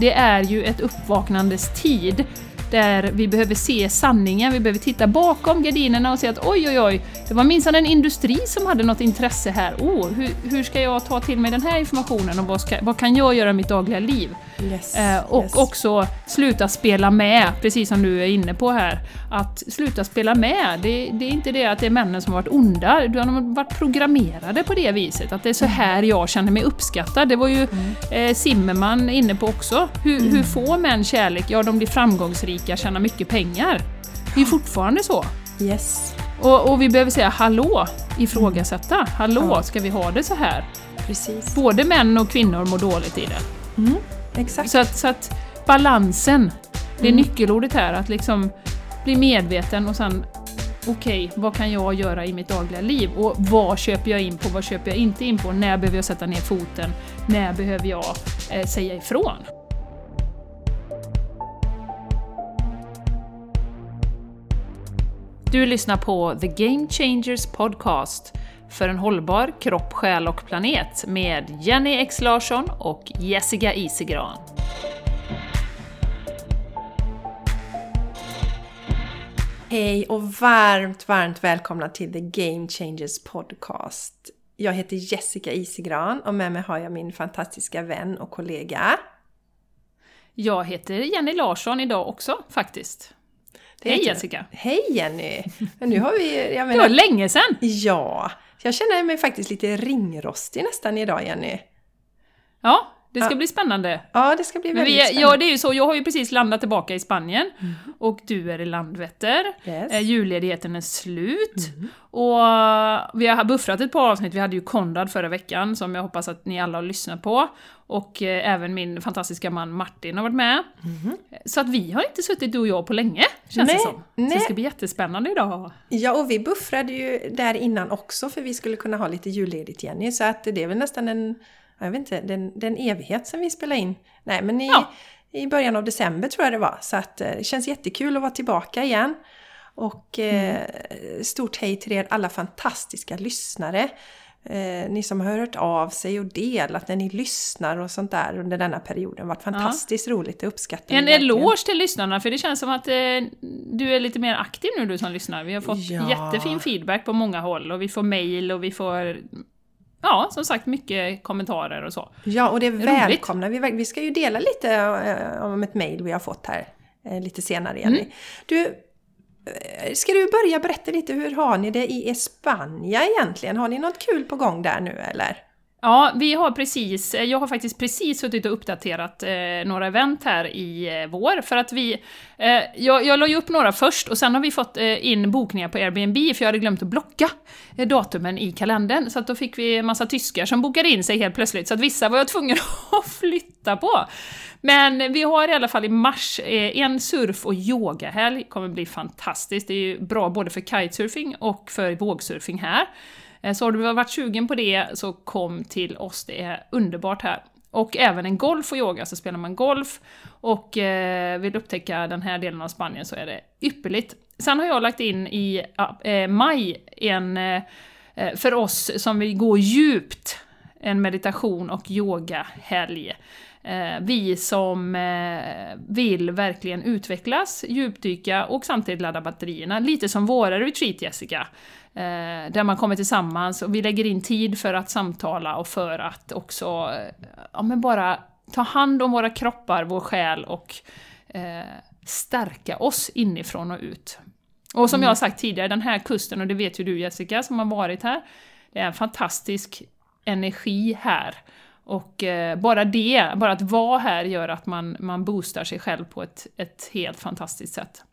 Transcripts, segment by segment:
det är ju ett uppvaknandes tid där vi behöver se sanningen, vi behöver titta bakom gardinerna och se att oj, oj, oj, det var minsann en industri som hade något intresse här. Oh, hur, hur ska jag ta till mig den här informationen och vad, ska, vad kan jag göra i mitt dagliga liv? Yes, Eh, och yes. också sluta spela med, precis som du är inne på här. Att sluta spela med, det, det är inte det att det är männen som har varit onda, de har varit programmerade på det viset. Att det är så här jag känner mig uppskattad. Det var ju eh, Zimmerman inne på också. Hur, hur får män kärlek? Ja, de blir framgångsrika, tjänar mycket pengar. Det är fortfarande så. Yes, Och, och vi behöver säga hallå, ifrågasätta. Hallå, Ja. ska vi ha det så här? precis. Både män och kvinnor mår dåligt i det. Exakt. Så att, så att balansen, det är nyckelordet här, att liksom bli medveten och sen okej, vad kan jag göra i mitt dagliga liv? Och vad köper jag in på, vad köper jag inte in på? När behöver jag sätta ner foten? När behöver jag eh, säga ifrån? Du lyssnar på The Game Changers Podcast för en hållbar kropp, själ och planet med Jenny X Larsson och Jessica Isigran. Hej och varmt, varmt välkomna till The Game Changers Podcast. Jag heter Jessica Isigran och med mig har jag min fantastiska vän och kollega. Jag heter Jenny Larsson idag också, faktiskt. Hej Jessica! Hej Jenny! Men nu har vi... Jag Det var menar, länge sedan! ja, jag känner mig faktiskt lite ringrostig nästan idag Jenny. Ja, det ska Ja. bli spännande. Ja, det ska bli väldigt vi spännande. ja, det är ju så, jag har ju precis landat tillbaka i Spanien och du är i Landvetter. Yes. Eh, julledigheten är slut. Och vi har buffrat ett par avsnitt, vi hade ju Konrad förra veckan som jag hoppas att ni alla har lyssnat på. Och eh, även min fantastiska man Martin har varit med. Så att vi har inte suttit du och jag på länge, känns Nej, det som. Så nej. det ska bli jättespännande idag. Ja, och vi buffrade ju där innan också för vi skulle kunna ha lite julledigt Jenny. Så att det är väl nästan en, jag vet inte, den, den evighet sen vi spelade in. Nej, men i, Ja. i början av december tror jag det var. Så att eh, det känns jättekul att vara tillbaka igen. Och eh, stort hej till er alla fantastiska lyssnare. Eh, ni som har hört av sig och delat när ni lyssnar och sånt där under denna perioden. varit fantastiskt roligt, det uppskattar En eloge till lyssnarna, för det känns som att eh, du är lite mer aktiv nu du som lyssnar. Vi har fått Ja. jättefin feedback på många håll och vi får mail och vi får, ja, som sagt mycket kommentarer och så. Ja, och det är välkomna. Vi, vi ska ju dela lite eh, om ett mejl vi har fått här eh, lite senare, Jenny. Mm. Du, eh, ska du börja berätta lite, hur har ni det i Espanja egentligen? Har ni något kul på gång där nu eller? Ja, vi har precis, jag har faktiskt precis suttit och uppdaterat eh, några event här i eh, vår, för att vi... Eh, jag, jag la ju upp några först, och sen har vi fått eh, in bokningar på Airbnb, för jag hade glömt att blocka eh, datumen i kalendern, så att då fick vi en massa tyskar som bokade in sig helt plötsligt, så att vissa var jag tvungen att flytta på. Men vi har i alla fall i mars eh, en surf och yogahelg, kommer bli fantastiskt, det är ju bra både för kitesurfing och för vågsurfing här. Eh, så har du varit sugen på det så kom till oss, det är underbart här. Och även en golf och yoga, så spelar man golf och eh, vill upptäcka den här delen av Spanien så är det ypperligt. Sen har jag lagt in i eh, maj en, för oss som vill gå djupt, en meditation och yogahelg. Vi som vill verkligen utvecklas, djupdyka och samtidigt ladda batterierna. Lite som våra retreat, Jessica. Eh, där man kommer tillsammans och vi lägger in tid för att samtala och för att också eh, ja, men bara ta hand om våra kroppar, vår själ och eh, stärka oss inifrån och ut. Och som jag har sagt tidigare, den här kusten, och det vet ju du Jessica som har varit här, det är en fantastisk energi här. Och eh, bara det, bara att vara här gör att man, man boostar sig själv på ett, ett helt fantastiskt sätt.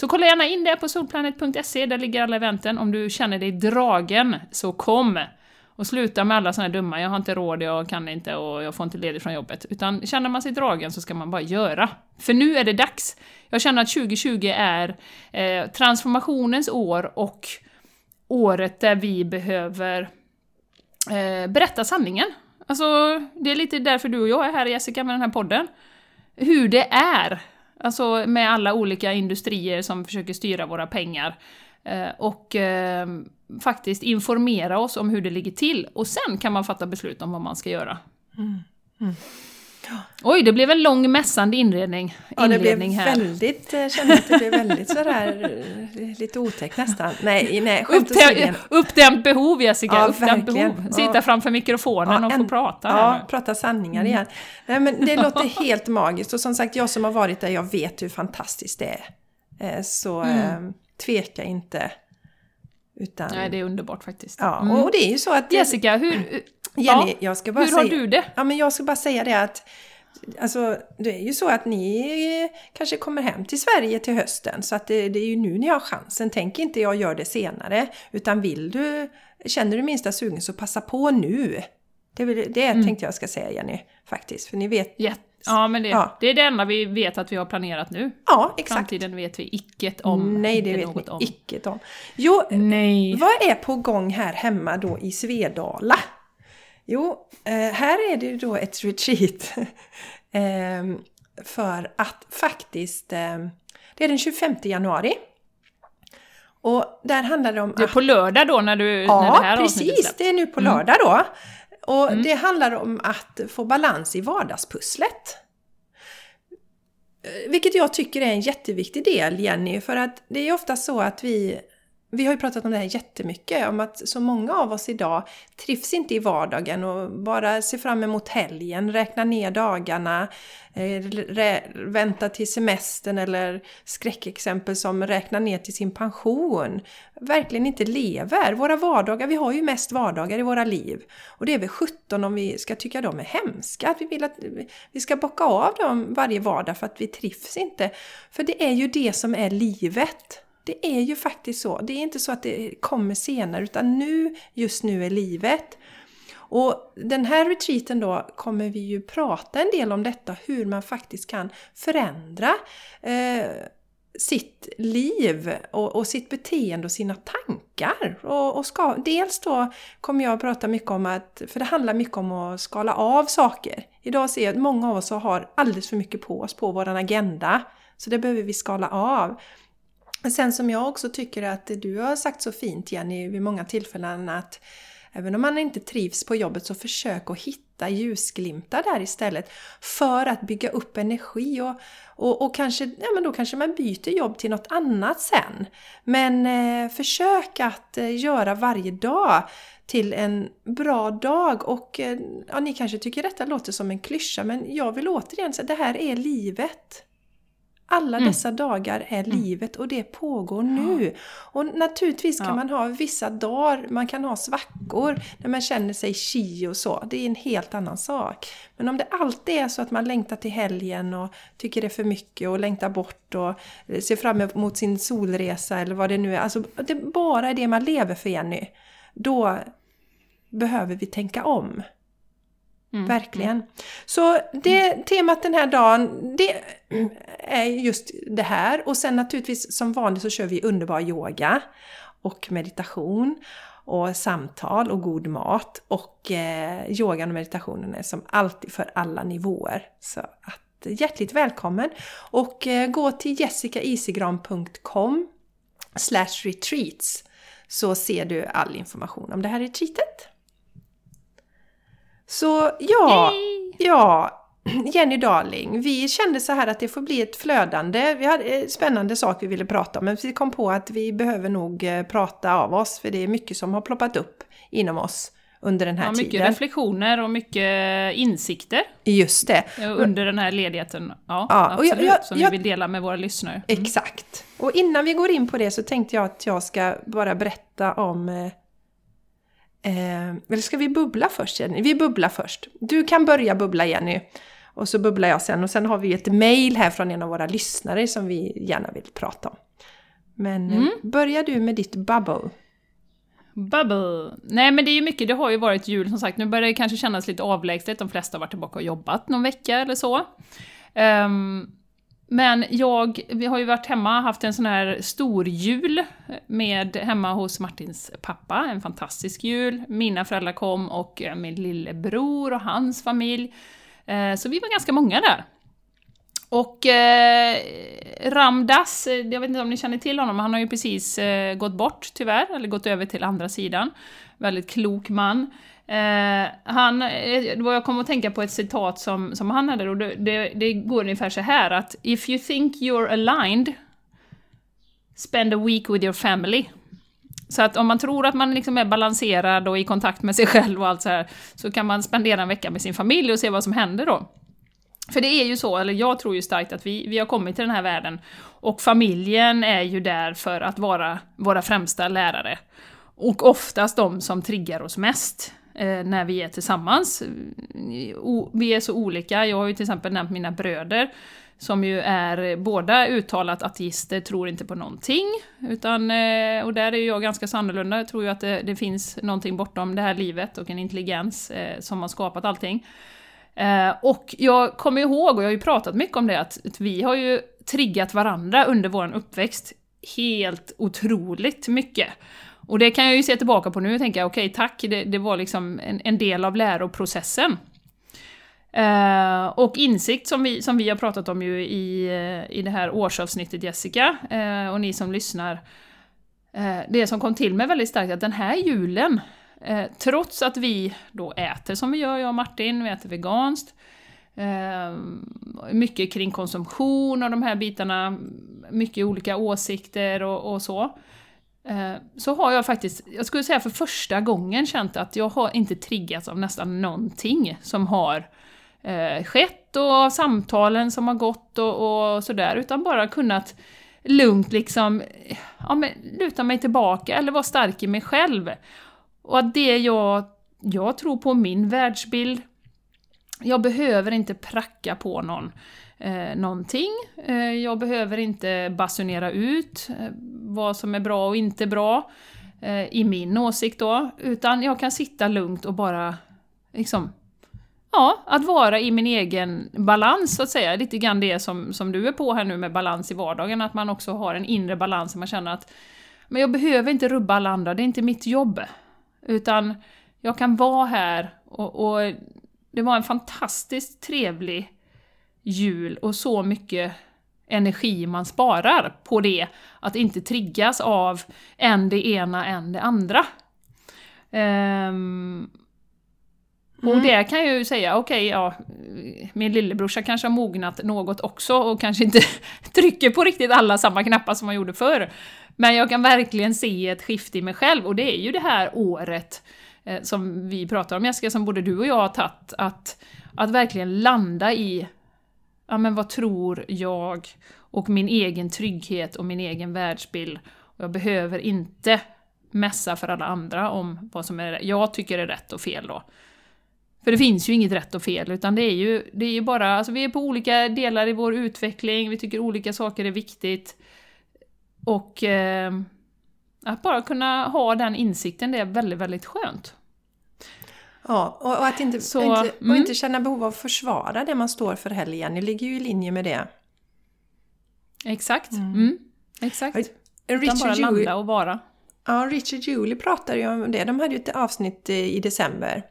Så kolla gärna in det på solplanet.se, där ligger alla eventen. Om du känner dig dragen, så kom! Och sluta med alla såna här dumma, jag har inte råd, jag kan inte och jag får inte ledigt från jobbet. Utan känner man sig dragen så ska man bara göra. För nu är det dags! Jag känner att 2020 är eh, transformationens år och året där vi behöver eh, berätta sanningen. Alltså, det är lite därför du och jag är här Jessica med den här podden. Hur det är, alltså med alla olika industrier som försöker styra våra pengar. Eh, och eh, faktiskt informera oss om hur det ligger till. Och sen kan man fatta beslut om vad man ska göra. Mm. Mm. Oj, det blev en lång mässande inredning, Ja, det blev här. väldigt, eh, kände att det blev väldigt sådär, eh, lite otäckt nästan. Nej, nej, uppdämt behov Jessica, Ja, uppdämt behov. Ja. Sitta framför mikrofonen och få en- prata Ja, nu. Mm. prata sanningar igen. Nej, men det låter helt magiskt och som sagt, jag som har varit där, jag vet hur fantastiskt det är. Eh, Så eh, tveka inte. Utan. Nej, det är underbart faktiskt. ja, Mm. och det är ju så att... Jessica, hur, Jenny, ja, jag ska bara hur har säga, du det? Ja, men jag ska bara säga det att Alltså, det är ju så att ni kanske kommer hem till Sverige till hösten, så att det, det är ju nu ni har chansen. Tänk inte jag gör det senare, utan vill du, känner du minsta sugen så passa på nu. Det, det Mm. tänkte jag ska säga Jenny, faktiskt. För ni vet... Ja, ja men det, Ja. det är det enda vi vet att vi har planerat nu. Ja, exakt. Framtiden vet vi icket om. Nej, det vet något ni om. Jo, Nej. Vad är på gång här hemma då i Svedala? Jo, eh, här är det ju då ett retreat. eh, för att faktiskt, eh, det är den 25 januari. Och där handlar det om Det är på lördag då när, du, när det Ja, här precis. Det är nu på lördag då. Och det handlar om att få balans i vardagspusslet. Eh, Vilket jag tycker är en jätteviktig del, Jenny, för att det är ofta så att vi vi har ju pratat om det här jättemycket, om att så många av oss idag trivs inte i vardagen och bara ser fram emot helgen, räknar ner dagarna, eh, väntar till semestern eller skräckexempel som räknar ner till sin pension. Verkligen inte lever. Våra vardagar, vi har ju mest vardagar i våra liv. Och det är väl 17 om vi ska tycka de är hemska, att vi vill att vi ska bocka av dem varje vardag för att vi trivs inte. För det är ju det som är livet. Det är ju faktiskt så. Det är inte så att det kommer senare utan nu, just nu är livet. Och den här retreaten då kommer vi ju prata en del om detta, hur man faktiskt kan förändra eh, sitt liv och, och sitt beteende och sina tankar. Och, och ska, dels då kommer jag att prata mycket om att, för det handlar mycket om att skala av saker. Idag ser jag att många av oss har alldeles för mycket på oss på vår agenda. Så det behöver vi skala av. Sen som jag också tycker att du har sagt så fint Jenny vid många tillfällen att även om man inte trivs på jobbet så försök att hitta ljusglimtar där istället för att bygga upp energi och, och, och kanske, ja men då kanske man byter jobb till något annat sen. Men eh, försök att eh, göra varje dag till en bra dag och eh, ja, ni kanske tycker detta låter som en klyscha men jag vill återigen säga att det här är livet. Alla Mm. dessa dagar är livet och det pågår nu. Och naturligtvis kan Ja. man ha vissa dagar, man kan ha svackor när man känner sig chi och så. Det är en helt annan sak. Men om det alltid är så att man längtar till helgen och tycker det är för mycket och längtar bort och ser fram emot sin solresa eller vad det nu är. Alltså det bara är det man lever för Jenny. Då behöver vi tänka om. Mm. Verkligen. Så det temat den här dagen, det är just det här. Och sen naturligtvis som vanligt så kör vi underbar yoga och meditation och samtal och god mat. Och eh, yogan och meditationen är som alltid för alla nivåer. Så att hjärtligt välkommen! Och eh, gå till jessicaisigran.com slash retreats så ser du all information om det här retreatet. Så ja, Yay! ja, Jenny Darling, vi kände så här att det får bli ett flödande. Vi hade en spännande sak vi ville prata om, men vi kom på att vi behöver nog eh, prata av oss, för det är mycket som har ploppat upp inom oss under den här Ja, mycket tiden. reflektioner och mycket insikter Just det. eh, under den här ledigheten. Ja, Ja, och jag- absolut. jag- som jag- vi vill dela med våra lyssnare. Exakt. Och innan vi går in på det så tänkte jag att jag ska bara berätta om... Eh, eller ska vi bubbla först Jenny? Vi bubblar först. Du kan börja bubbla Jenny. Och så bubblar jag sen. Och sen har vi ett mail här från en av våra lyssnare som vi gärna vill prata om. Men Mm. eh, börjar du med ditt bubble? Bubble! Nej men det är ju mycket, det har ju varit jul som sagt, nu börjar det kanske kännas lite avlägset, de flesta har varit tillbaka och jobbat någon vecka eller så. Ehm, men jag, vi har ju varit hemma, haft en sån här stor jul med hemma hos Martins pappa, en fantastisk jul. Mina föräldrar kom och eh, min lillebror och hans familj. Eh, så vi var ganska många där. Och eh, Ramdas, eh, jag vet inte om ni känner till honom, han har ju precis eh, gått bort tyvärr, eller gått över till andra sidan. Väldigt klok man. Eh, han, eh, jag kom att tänka på ett citat som, som han hade, och det, det, det går ungefär så här att If you think you're aligned, spend a week with your family. Så att om man tror att man liksom är balanserad och i kontakt med sig själv och allt så här, så kan man spendera en vecka med sin familj och se vad som händer då. För det är ju så, eller jag tror ju starkt att vi, vi har kommit till den här världen och familjen är ju där för att vara våra främsta lärare. Och oftast de som triggar oss mest eh, när vi är tillsammans. O, vi är så olika, jag har ju till exempel nämnt mina bröder som ju är båda uttalat ateister, tror inte på någonting. Utan, eh, och där är jag ganska så annorlunda, jag tror ju att det, det, finns någonting bortom det här livet och en intelligens eh, som har skapat allting. Eh, och jag kommer ihåg, och jag har ju pratat mycket om det, att, vi har ju triggat varandra under vår uppväxt helt otroligt mycket. Och det kan jag ju se tillbaka på nu och tänka, okej okay, tack, det, det, var liksom en, en del av läroprocessen. Eh, och insikt som vi, som vi har pratat om ju i, eh, i det här årsavsnittet Jessica, eh, och ni som lyssnar. Eh, det som kom till mig väldigt starkt att den här julen, Eh, trots att vi då äter som vi gör, jag och Martin, vi äter veganskt, eh, mycket kring konsumtion och de här bitarna, mycket olika åsikter och, och så. Eh, så har jag faktiskt, jag skulle säga för första gången känt att jag har inte triggats av nästan någonting som har eh, skett och av samtalen som har gått och, och sådär, utan bara kunnat lugnt liksom ja, men, luta mig tillbaka eller vara stark i mig själv. Och att det jag, jag tror på min världsbild, jag behöver inte pracka på någon eh, någonting. Eh, jag behöver inte basunera ut eh, vad som är bra och inte bra eh, i min åsikt då, utan jag kan sitta lugnt och bara liksom ja, att vara i min egen balans så att säga. Lite grann det som, som du är på här nu med balans i vardagen, att man också har en inre balans, man känner att men jag behöver inte rubba alla andra, det är inte mitt jobb. Utan jag kan vara här och, och det var en fantastiskt trevlig jul och så mycket energi man sparar på det, att inte triggas av en det ena, en det andra. Um, Mm. Och det kan jag ju säga, okej, okay, ja, min lillebrorsa kanske har mognat något också och kanske inte trycker på riktigt alla samma knappar som han gjorde förr. Men jag kan verkligen se ett skifte i mig själv och det är ju det här året eh, som vi pratar om Jessica, som både du och jag har tagit, att, att verkligen landa i, ja men vad tror jag och min egen trygghet och min egen världsbild. Och jag behöver inte mässa för alla andra om vad som är, jag tycker är rätt och fel då. För det finns ju inget rätt och fel, utan det är ju, det är ju bara, alltså vi är på olika delar i vår utveckling, vi tycker olika saker är viktigt. Och eh, att bara kunna ha den insikten, det är väldigt, väldigt skönt. Ja, och, att inte, Så, inte, och mm. inte känna behov av att försvara det man står för heller, Jenny, ligger ju i linje med det. Exakt. Mm. Mm. Exakt. Richard Utan bara landa och vara. Ja, Richard Julie pratade ju om det. De hade ju ett avsnitt i december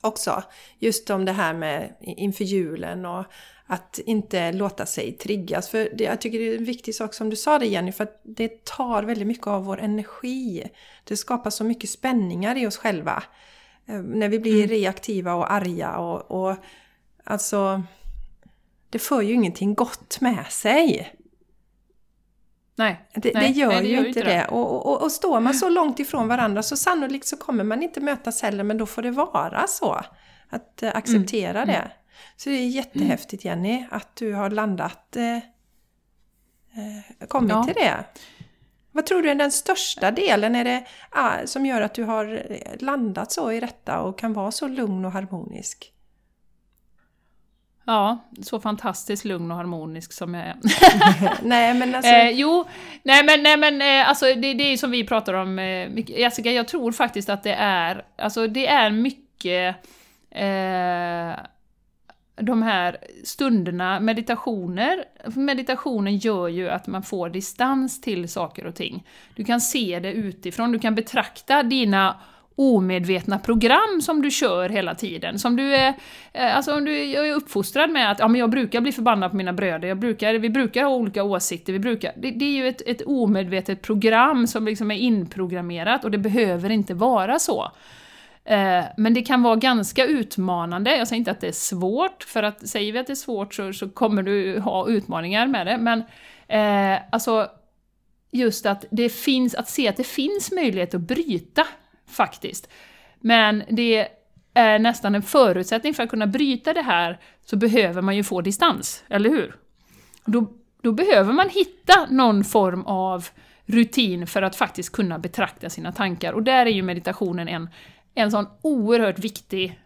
också. Just om det här med inför julen och att inte låta sig triggas. För det, jag tycker det är en viktig sak som du sa det Jenny, för att det tar väldigt mycket av vår energi. Det skapar så mycket spänningar i oss själva. Eh, när vi blir mm. reaktiva och arga och, och alltså... Det för ju ingenting gott med sig. Nej, det, nej, det gör nej, det ju inte det. det. Och, och, och står man så långt ifrån varandra så sannolikt så kommer man inte mötas heller, men då får det vara så. Att äh, acceptera mm. det. Så det är jättehäftigt Jenny, att du har landat, äh, kommit ja. till det. Vad tror du är den största delen är det, äh, som gör att du har landat så i detta och kan vara så lugn och harmonisk? Ja, så fantastiskt lugn och harmonisk som jag är. nej men alltså... Eh, jo, nej men, nej, men eh, alltså det, det är som vi pratar om, eh, Jessica, jag tror faktiskt att det är, alltså det är mycket eh, de här stunderna, meditationer, meditationen gör ju att man får distans till saker och ting. Du kan se det utifrån, du kan betrakta dina omedvetna program som du kör hela tiden. Som du är, eh, alltså om du är uppfostrad med att ja, men jag brukar bli förbannad på mina bröder, jag brukar, vi brukar ha olika åsikter, vi brukar, det, det är ju ett, ett omedvetet program som liksom är inprogrammerat och det behöver inte vara så. Eh, men det kan vara ganska utmanande. Jag säger inte att det är svårt, för att säger vi att det är svårt så, så kommer du ha utmaningar med det. Men eh, alltså, just att det finns, att se att det finns möjlighet att bryta, faktiskt. Men det är nästan en förutsättning för att kunna bryta det här, så behöver man ju få distans, eller hur? Då, då behöver man hitta någon form av rutin för att faktiskt kunna betrakta sina tankar. Och där är ju meditationen en, en sån oerhört viktig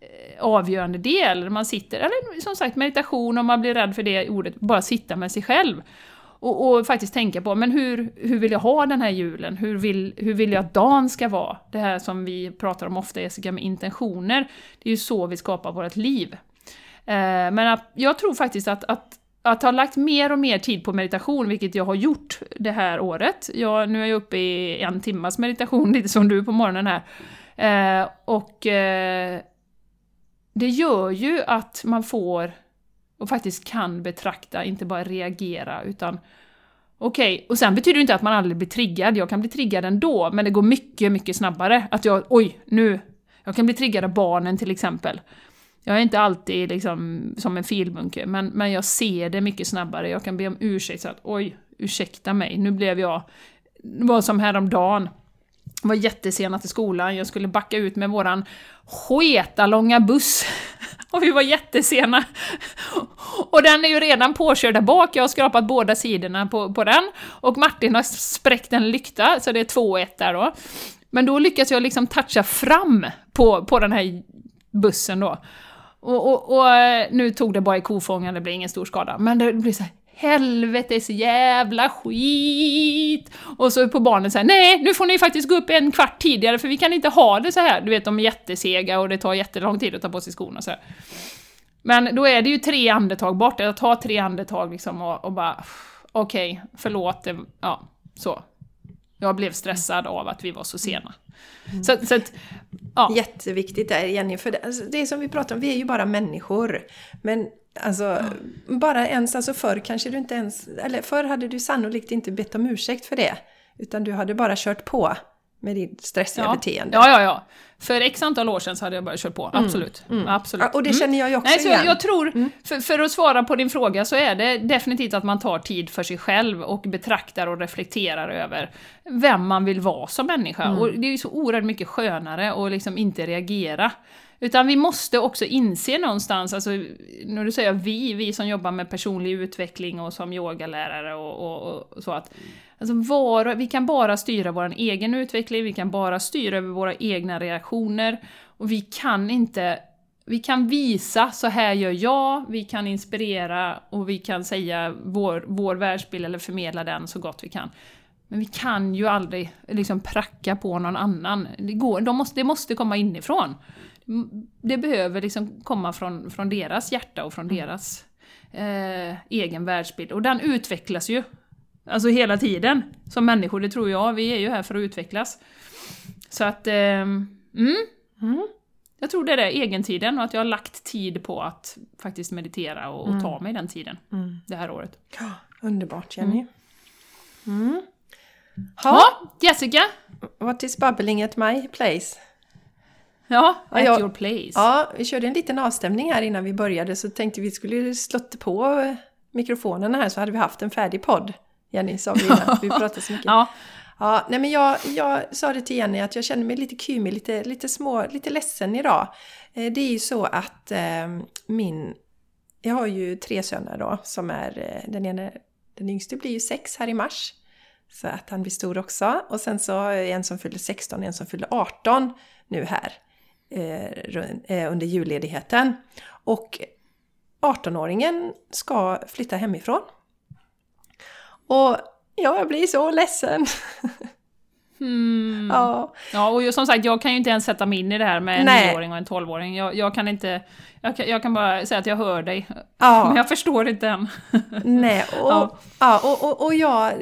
eh, avgörande del. Man sitter, eller som sagt meditation om man blir rädd för det ordet, bara sitta med sig själv. Och, och, faktiskt tänka på, men hur, hur vill jag ha den här julen? Hur vill, hur vill jag att dagen ska vara? Det här som vi pratar om ofta, Jessica, med intentioner. Det är ju så vi skapar vårt liv. Eh, men att, jag tror faktiskt att, att att ha lagt mer och mer tid på meditation, vilket jag har gjort det här året. Jag, nu är jag uppe i en timmas meditation, lite som du på morgonen här. Eh, och eh, det gör ju att man får, och faktiskt kan betrakta, inte bara reagera, utan Okej, okay. och sen betyder det inte att man aldrig blir triggad, jag kan bli triggad ändå, men det går mycket, mycket snabbare. Att jag, oj, nu, jag kan bli triggad av barnen till exempel. Jag är inte alltid liksom som en filbunke, men, men jag ser det mycket snabbare. Jag kan be om ursäkt så att oj, ursäkta mig, nu blev jag... Det var som häromdagen. Var jättesena till skolan, jag skulle backa ut med våran sketa långa buss. Och vi var jättesena. Och den är ju redan påkörd där bak, jag har skrapat båda sidorna på, på den. Och Martin har spräckt en lykta, så det är 2-1 där då. Men då lyckas jag liksom toucha fram på, på den här bussen då. Och, och, och, eh, nu tog det bara i kofångaren, det blev ingen stor skada. Men det blir så här, helvetes jävla skit! Och så på barnen säger nej, nu får ni faktiskt gå upp en kvart tidigare för vi kan inte ha det så här. Du vet, de är jättesega och det tar jättelång tid att ta på sig skorna så här. Men då är det ju tre andetag bort, jag tar tre andetag liksom och, och bara okej, okay, förlåt, ja, så. Jag blev stressad av att vi var så sena. Mm. Så, så att, ja. Jätteviktigt där Jenny, för det, alltså, det är som vi pratar om, vi är ju bara människor. Men alltså, mm. bara ens, alltså förr kanske du inte ens, eller förr hade du sannolikt inte bett om ursäkt för det. Utan du hade bara kört på med ditt stressiga ja. beteende. Ja, ja, ja. För x antal år sedan så hade jag bara kört på, mm. absolut. Mm. absolut. Ja, och det känner jag ju också Nej, så igen. Jag tror, mm. för, för, att svara på din fråga, så är det definitivt att man tar tid för sig själv och betraktar och reflekterar över vem man vill vara som människa. Mm. Och det är ju så oerhört mycket skönare att liksom inte reagera. Utan vi måste också inse någonstans, alltså, när du säger vi, vi som jobbar med personlig utveckling och som yogalärare och, och, och så att Alltså var, vi kan bara styra vår egen utveckling, vi kan bara styra över våra egna reaktioner. Och vi kan inte... Vi kan visa, så här gör jag, vi kan inspirera och vi kan säga vår, vår världsbild eller förmedla den så gott vi kan. Men vi kan ju aldrig liksom pracka på någon annan. Det, går, de måste, det måste komma inifrån. Det behöver liksom komma från, från deras hjärta och från mm. deras eh, egen världsbild. Och den utvecklas ju Alltså hela tiden. Som människor, det tror jag. Vi är ju här för att utvecklas. Så att... Eh, mm. Mm. Jag tror det är det, egentiden, och att jag har lagt tid på att faktiskt meditera och, och mm. ta mig den tiden mm. det här året. Underbart Jenny. Mm. mm. Ja, Jessica? What is bubbling at my place? Ja, at ja, your place. Ja, vi körde en liten avstämning här innan vi började så tänkte vi skulle slått på mikrofonerna här så hade vi haft en färdig podd. Jenny sa vi innan, vi pratade så mycket. ja. Ja, nej men jag, jag sa det till Jenny att jag känner mig lite kymig, lite, lite små, lite ledsen idag. Eh, det är ju så att eh, min... Jag har ju tre söner då som är... Eh, den ena, den yngste blir ju sex här i mars. Så att han blir stor också. Och sen så har jag en som fyller 16 och en som fyller 18 nu här Eh, eh, under julledigheten. Och 18-åringen ska flytta hemifrån och ja, jag blir så ledsen. Hmm. Ja. ja, och som sagt, jag kan ju inte ens sätta mig in i det här med en nioåring och en tolvåring. Jag, jag, kan inte... Jag kan, jag kan, bara säga att jag hör dig, ja. men jag förstår inte än. Nej, och, ja. ja och, och, och jag,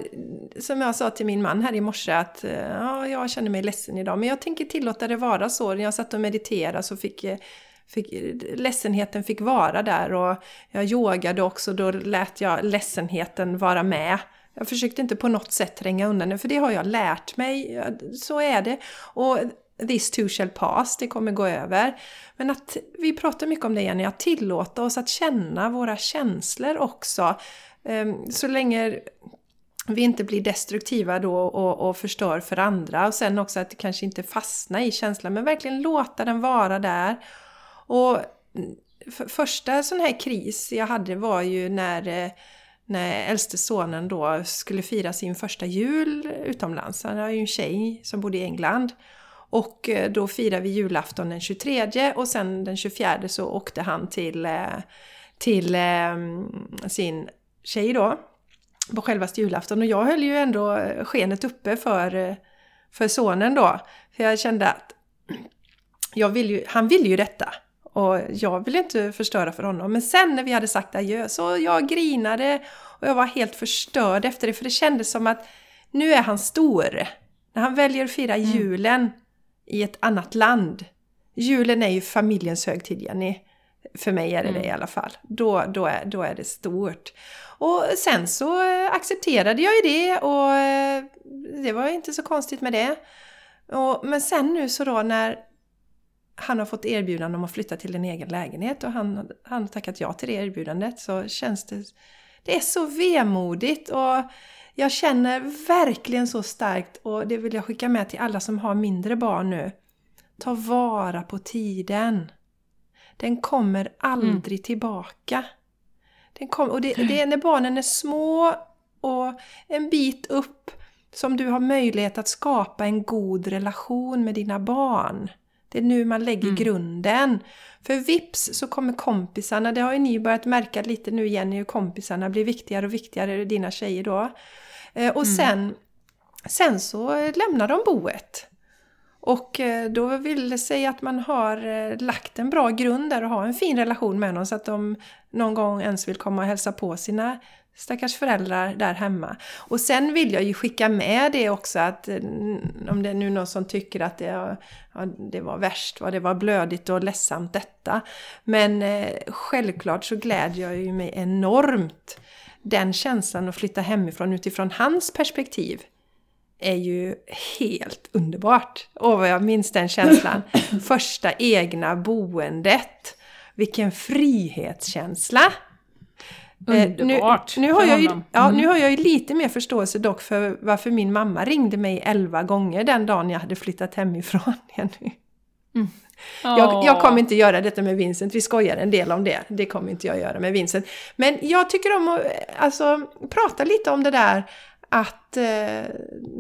som jag sa till min man här i morse, att ja, jag känner mig ledsen idag, men jag tänker tillåta det vara så. När jag satt och mediterade så fick fick, ledsenheten fick vara där och jag yogade också, då lät jag ledsenheten vara med. Jag försökte inte på något sätt tränga undan den, för det har jag lärt mig. Så är det. Och this too shall pass, det kommer gå över. Men att vi pratar mycket om det Jenny, att tillåta oss att känna våra känslor också. Ehm, så länge vi inte blir destruktiva då och, och förstör för andra. Och sen också att kanske inte fastna i känslan, men verkligen låta den vara där. Och första sån här kris jag hade var ju när, eh, när äldste sonen då skulle fira sin första jul utomlands. Han har ju en tjej som bodde i England. Och eh, då firade vi julafton den 23 och sen den 24 så åkte han till, eh, till eh, sin tjej då på självaste julafton. Och jag höll ju ändå skenet uppe för, för sonen då. För jag kände att jag vill ju, han vill ju detta. Och jag ville inte förstöra för honom. Men sen när vi hade sagt adjö så jag grinade och jag var helt förstörd efter det. För det kändes som att nu är han stor. När han väljer att fira mm. julen i ett annat land. Julen är ju familjens högtid, Jenny. För mig är det mm. det i alla fall. Då, då, är, då är det stort. Och sen så accepterade jag ju det och eh, det var inte så konstigt med det. Och, men sen nu så då när han har fått erbjudande om att flytta till en egen lägenhet och han, han har tackat ja till det erbjudandet så känns det... Det är så vemodigt och jag känner verkligen så starkt och det vill jag skicka med till alla som har mindre barn nu. Ta vara på tiden. Den kommer aldrig mm. tillbaka. Den kom, och det, det är när barnen är små och en bit upp som du har möjlighet att skapa en god relation med dina barn. Det är nu man lägger mm. grunden. För vips så kommer kompisarna, det har ju ni börjat märka lite nu Jenny, hur kompisarna blir viktigare och viktigare, dina tjejer då. Eh, och mm. sen, sen så lämnar de boet. Och eh, då vill det sig att man har eh, lagt en bra grund där och har en fin relation med dem så att de någon gång ens vill komma och hälsa på sina stackars föräldrar där hemma. Och sen vill jag ju skicka med det också att mm, om det är nu någon som tycker att det, ja, det var värst, vad det var blödigt och ledsamt detta. Men eh, självklart så glädjer jag ju mig enormt den känslan att flytta hemifrån utifrån hans perspektiv är ju helt underbart. Åh, vad jag minns den känslan. Första egna boendet. Vilken frihetskänsla! Underbart! Eh, nu, nu, har jag ju, ja, nu mm. har jag ju lite mer förståelse dock för varför min mamma ringde mig elva gånger den dagen jag hade flyttat hemifrån. Mm. Jag, jag, kommer inte göra detta med Vincent, vi skojar en del om det. Det kommer inte jag göra med Vincent. Men jag tycker om att alltså, prata lite om det där att eh,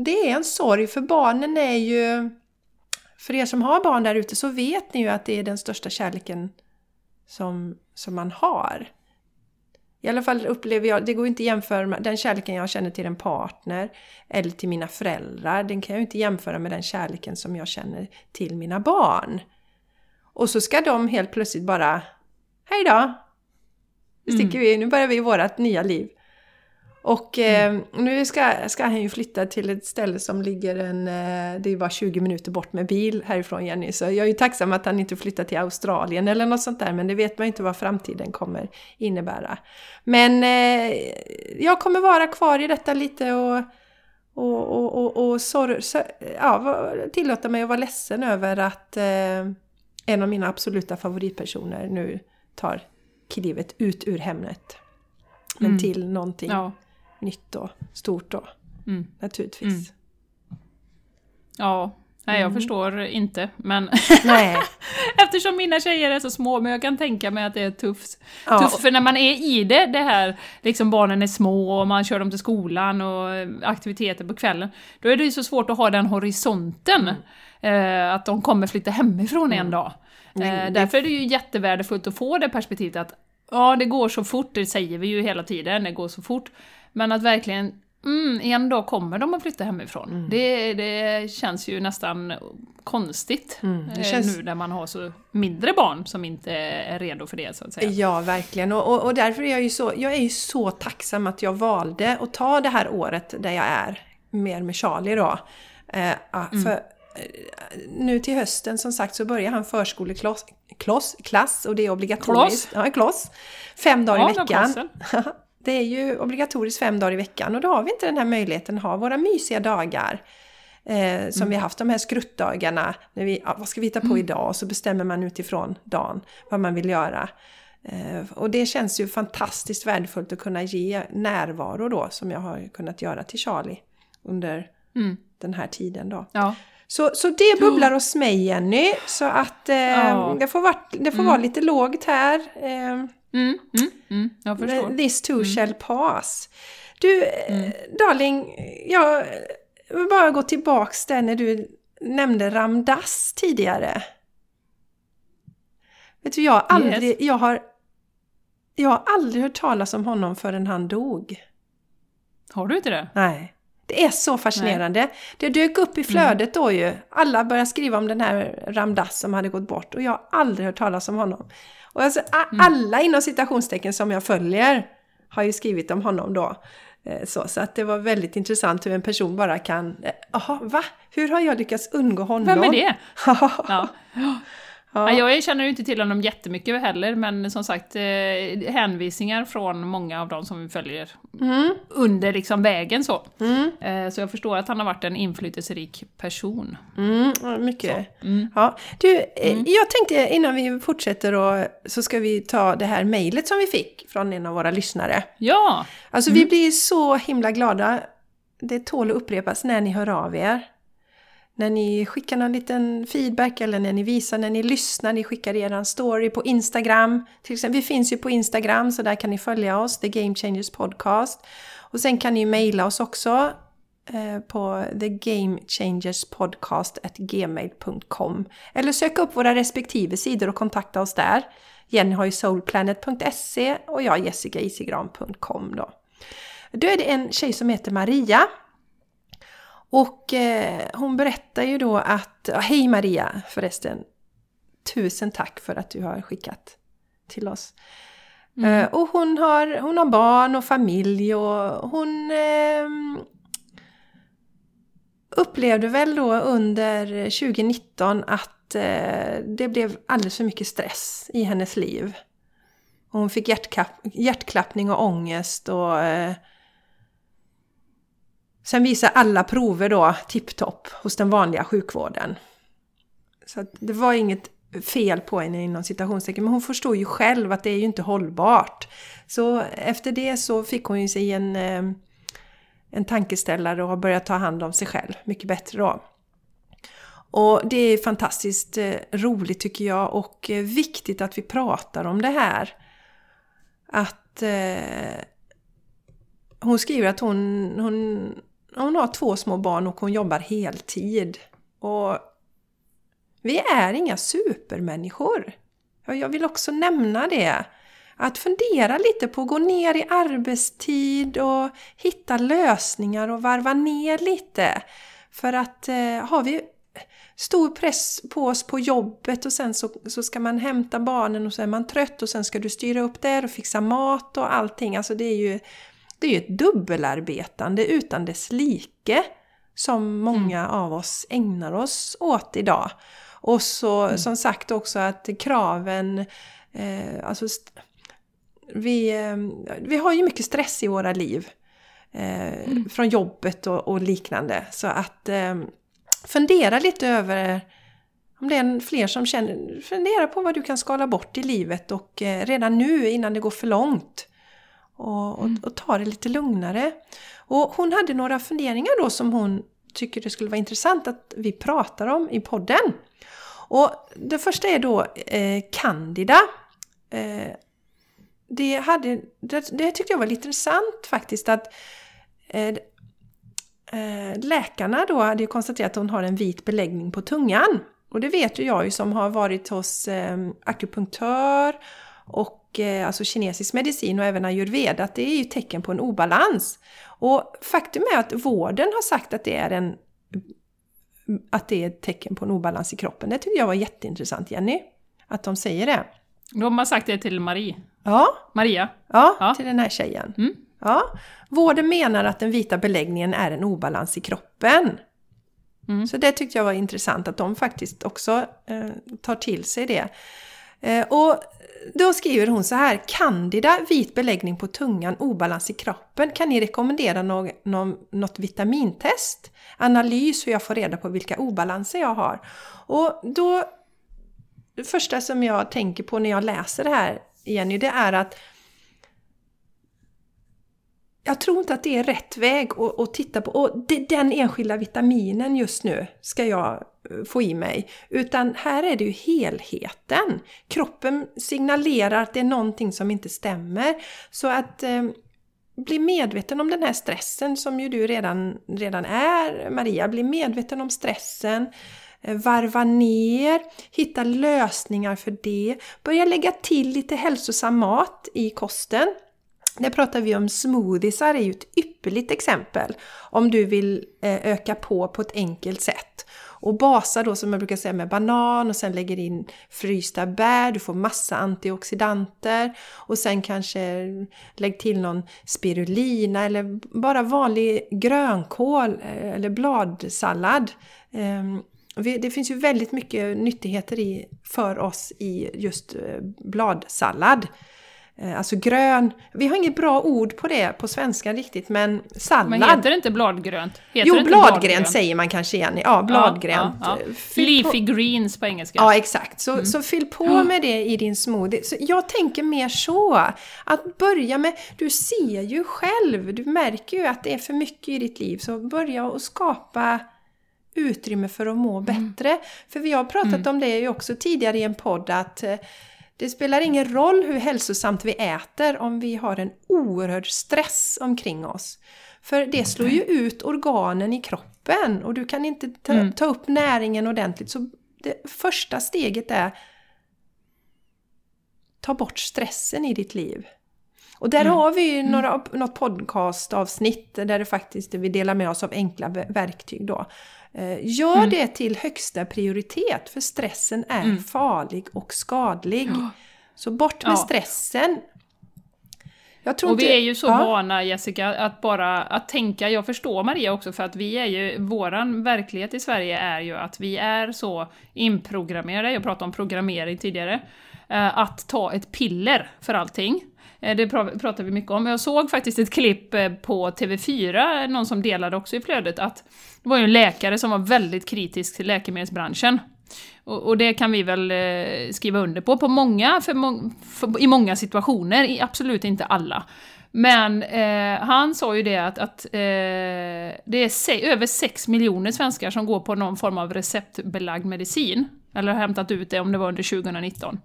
det är en sorg för barnen är ju... För er som har barn där ute så vet ni ju att det är den största kärleken som, som man har. I alla fall upplever jag, det går inte att jämföra med den kärleken jag känner till en partner eller till mina föräldrar. Den kan jag inte jämföra med den kärleken som jag känner till mina barn. Och så ska de helt plötsligt bara Hej då! Nu sticker mm. vi, nu börjar vi vårt nya liv. Och mm. eh, nu ska, ska han ju flytta till ett ställe som ligger en, eh, det är bara 20 minuter bort med bil härifrån Jenny. Så jag är ju tacksam att han inte flyttar till Australien eller något sånt där, men det vet man ju inte vad framtiden kommer innebära. Men eh, jag kommer vara kvar i detta lite och, och, och, och, och sorg, så, ja, tillåta mig att vara ledsen över att eh, en av mina absoluta favoritpersoner nu tar klivet ut ur Hemnet. Men mm. till någonting ja nytt och stort då. Mm. Naturligtvis. Mm. Ja, nej jag mm. förstår inte men eftersom mina tjejer är så små, men jag kan tänka mig att det är tufft. Ja. tufft för när man är i det, det här liksom barnen är små och man kör dem till skolan och aktiviteter på kvällen, då är det ju så svårt att ha den horisonten. Mm. Eh, att de kommer flytta hemifrån en mm. dag. Eh, därför är det ju jättevärdefullt att få det perspektivet att ja, det går så fort, det säger vi ju hela tiden, det går så fort. Men att verkligen, mm, en dag kommer de att flytta hemifrån. Mm. Det, det känns ju nästan konstigt mm, eh, känns... nu när man har så mindre barn som inte är redo för det så att säga. Ja, verkligen. Och, och, och därför är jag ju så, jag är ju så tacksam att jag valde att ta det här året där jag är, mer med Charlie då. Eh, mm. för eh, nu till hösten som sagt så börjar han förskoleklass klass och det är obligatoriskt. Kloss? Ja, kloss. Fem dagar ja, i veckan. Det är ju obligatoriskt fem dagar i veckan och då har vi inte den här möjligheten att ha våra mysiga dagar Eh, som vi har haft de här skruttdagarna. När vi, ja, vad ska vi hitta på idag? Och så bestämmer man utifrån dagen vad man vill göra. Eh, och det känns ju fantastiskt värdefullt att kunna ge närvaro då som jag har kunnat göra till Charlie under Mm. den här tiden då. Ja. Så, så det bubblar hos mig Jenny, så att eh, Ja. det får, vara, det får vara lite lågt här. Mm, mm, mm, jag förstår. This too shall pass. Du, eh, darling, jag vill bara gå tillbaks där när du nämnde Ramdas tidigare. Vet du, jag har aldrig, jag har, jag har aldrig hört talas om honom förrän han dog. Har du inte det? Nej. Det är så fascinerande. Det dök upp i flödet då ju. Alla började skriva om den här Ramdas som hade gått bort och jag har aldrig hört talas om honom. Och alltså, a- alla inom citationstecken som jag följer har ju skrivit om honom då. Eh, Så, så att det var väldigt intressant hur en person bara kan... eh, Jaha, va? Hur har jag lyckats undgå honom? Vem är det? ja. Ja. Ja, jag känner ju inte till honom jättemycket heller, men som sagt eh, hänvisningar från många av dem som vi följer under liksom vägen så. Eh, så jag förstår att han har varit en inflytelserik person. Mm, mycket. Ja. Du, eh, jag tänkte innan vi fortsätter och, så ska vi ta det här mejlet som vi fick från en av våra lyssnare. Ja! Alltså vi blir så himla glada. Det tål att upprepas när ni hör av er. När ni skickar någon liten feedback eller när ni visar, när ni lyssnar, ni skickar er story på Instagram. Till exempel, vi finns ju på Instagram så där kan ni följa oss, The Game Changers Podcast. Och sen kan ni ju mejla oss också eh, på thegamechangerspodcast.gmail.com Eller söka upp våra respektive sidor och kontakta oss där. Jenny har ju soulplanet.se och jag jessicaisigran.com då. Då är det en tjej som heter Maria. Och eh, hon berättar ju då att, hej Maria förresten, tusen tack för att du har skickat till oss. Eh, och hon har, hon har barn och familj och hon ehm, upplevde väl då under 2019 att eh, det blev alldeles för mycket stress i hennes liv. Hon fick hjärtklapp, hjärtklappning och ångest och eh, sen visar alla prover då tipptopp hos den vanliga sjukvården. Så att det var inget fel på henne inom citationstecken, men hon förstod ju själv att det är ju inte hållbart. Så efter det så fick hon ju sig en, eh, en tankeställare och har börjat ta hand om sig själv mycket bättre då. Och det är fantastiskt eh, roligt tycker jag och eh, viktigt att vi pratar om det här. Att eh, hon skriver att hon, hon, hon har två små barn och hon jobbar heltid. Och vi är inga supermänniskor. Jag vill också nämna det. Att fundera lite på att gå ner i arbetstid och hitta lösningar och varva ner lite. För att eh, har vi stor press på oss på jobbet och sen så, så ska man hämta barnen och så är man trött och sen ska du styra upp där och fixa mat och allting. Alltså det är ju, det är ju ett dubbelarbetande utan dess like som många av oss ägnar oss åt idag. Och så som sagt också att kraven, eh, alltså vi, eh, vi har ju mycket stress i våra liv. Eh, Från jobbet och, och liknande. Så att eh, fundera lite över om det är fler som känner, fundera på vad du kan skala bort i livet och eh, redan nu innan det går för långt. Och, och, och ta det lite lugnare. Och hon hade några funderingar då som hon tycker det skulle vara intressant att vi pratar om i podden. Och det första är då eh, Candida. Eh, det, hade, det, det tyckte jag var lite intressant faktiskt att eh, eh, läkarna då hade konstaterat att hon har en vit beläggning på tungan. Och det vet ju jag ju som har varit hos eh, akupunktör och eh, alltså kinesisk medicin och även ayurveda att det är ju tecken på en obalans. Och faktum är att vården har sagt att det är en att det är ett tecken på en obalans i kroppen. Det tycker jag var jätteintressant Jenny. Att de säger det. De har sagt det till Marie. Ja, Maria. ja, Ja. till den här tjejen. Mm. Ja. Vården menar att den vita beläggningen är en obalans i kroppen. Mm. Så det tyckte jag var intressant att de faktiskt också eh, tar till sig det. Eh, och då skriver hon så här. Candida, vit beläggning på tungan, obalans i kroppen. Kan ni rekommendera någon, någon, något vitamintest? Analys hur jag får reda på vilka obalanser jag har. Och då... Det första som jag tänker på när jag läser det här, Jenny, det är att jag tror inte att det är rätt väg att, att titta på. Och det, den enskilda vitaminen just nu ska jag eh, få i mig. Utan här är det ju helheten. Kroppen signalerar att det är någonting som inte stämmer. Så att eh, bli medveten om den här stressen som ju du redan, redan är, Maria. Bli medveten om stressen. Eh, varva ner, hitta lösningar för det. Börja lägga till lite hälsosam mat i kosten. Där pratar vi om smoothiesar är ju ett ypperligt exempel om du vill eh, öka på på ett enkelt sätt. Och basa då som jag brukar säga med banan och sen lägger in frysta bär, du får massa antioxidanter och sen kanske lägg till någon spirulina eller bara vanlig grönkål eh, eller bladsallad. Ehm, det finns ju väldigt mycket nyttigheter i, för oss i just eh, bladsallad. Eh, alltså grön, vi har inget bra ord på det på svenska riktigt men sallad. Men heter det inte bladgrönt? Heter jo, bladgrönt säger man kanske igen. Ja, bladgrönt. Ja, ja, ja. Leafy på... greens på engelska. Ja, exakt. Så, mm. så fyll på med det i din smoothie. Så jag tänker mer så. Att börja med, du ser ju själv, du märker ju att det är för mycket i ditt liv. Så börja och skapa utrymme för att må mm. bättre. Mm. För vi har pratat mm. om det ju också tidigare i en podd att eh, det spelar ingen roll hur hälsosamt vi äter om vi har en oerhörd stress omkring oss. För det slår ju ut organen i kroppen och du kan inte ta, mm. ta upp näringen ordentligt. Så det första steget är ta bort stressen i ditt liv. Och där mm. har vi mm. några, något podcastavsnitt där det faktiskt vi delar med oss av enkla verktyg då. Eh, gör mm. det till högsta prioritet för stressen är mm. farlig och skadlig. Ja. Så bort med ja. stressen. och vi är ju så ja. vana Jessica att bara att tänka, jag förstår Maria också för att vi är ju, våran verklighet i Sverige är ju att vi är så inprogrammerade, jag pratade om programmering tidigare, eh, att ta ett piller för allting. Eh, det pratar vi mycket om. Jag såg faktiskt ett klipp eh, på TV4, någon som delade också i flödet, att det var ju en läkare som var väldigt kritisk till läkemedelsbranschen. Och, och det kan vi väl eh, skriva under på, på många, för, för, i många situationer, i absolut inte alla. Men eh, han sa ju det att, att eh, det är se över 6 miljoner svenskar som går på någon form av receptbelagd medicin. Eller har hämtat ut det om det var under 2019.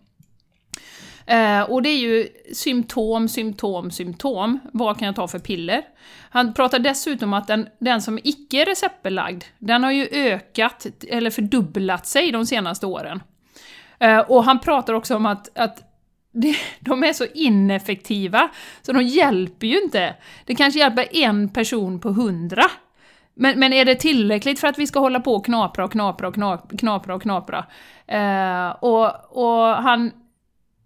Eh, och det är ju symptom, symptom, symptom. Vad kan jag ta för piller? Han pratar dessutom om att den, den som icke är receptbelagd, den har ju ökat, eller fördubblat sig de senaste åren. Eh, och han pratar också om att, att de är så ineffektiva, så de hjälper ju inte. Det kanske hjälper en person på hundra. Men, men är det tillräckligt för att vi ska hålla på och knapra och knapra och knapra och knapra? Eh, och, och han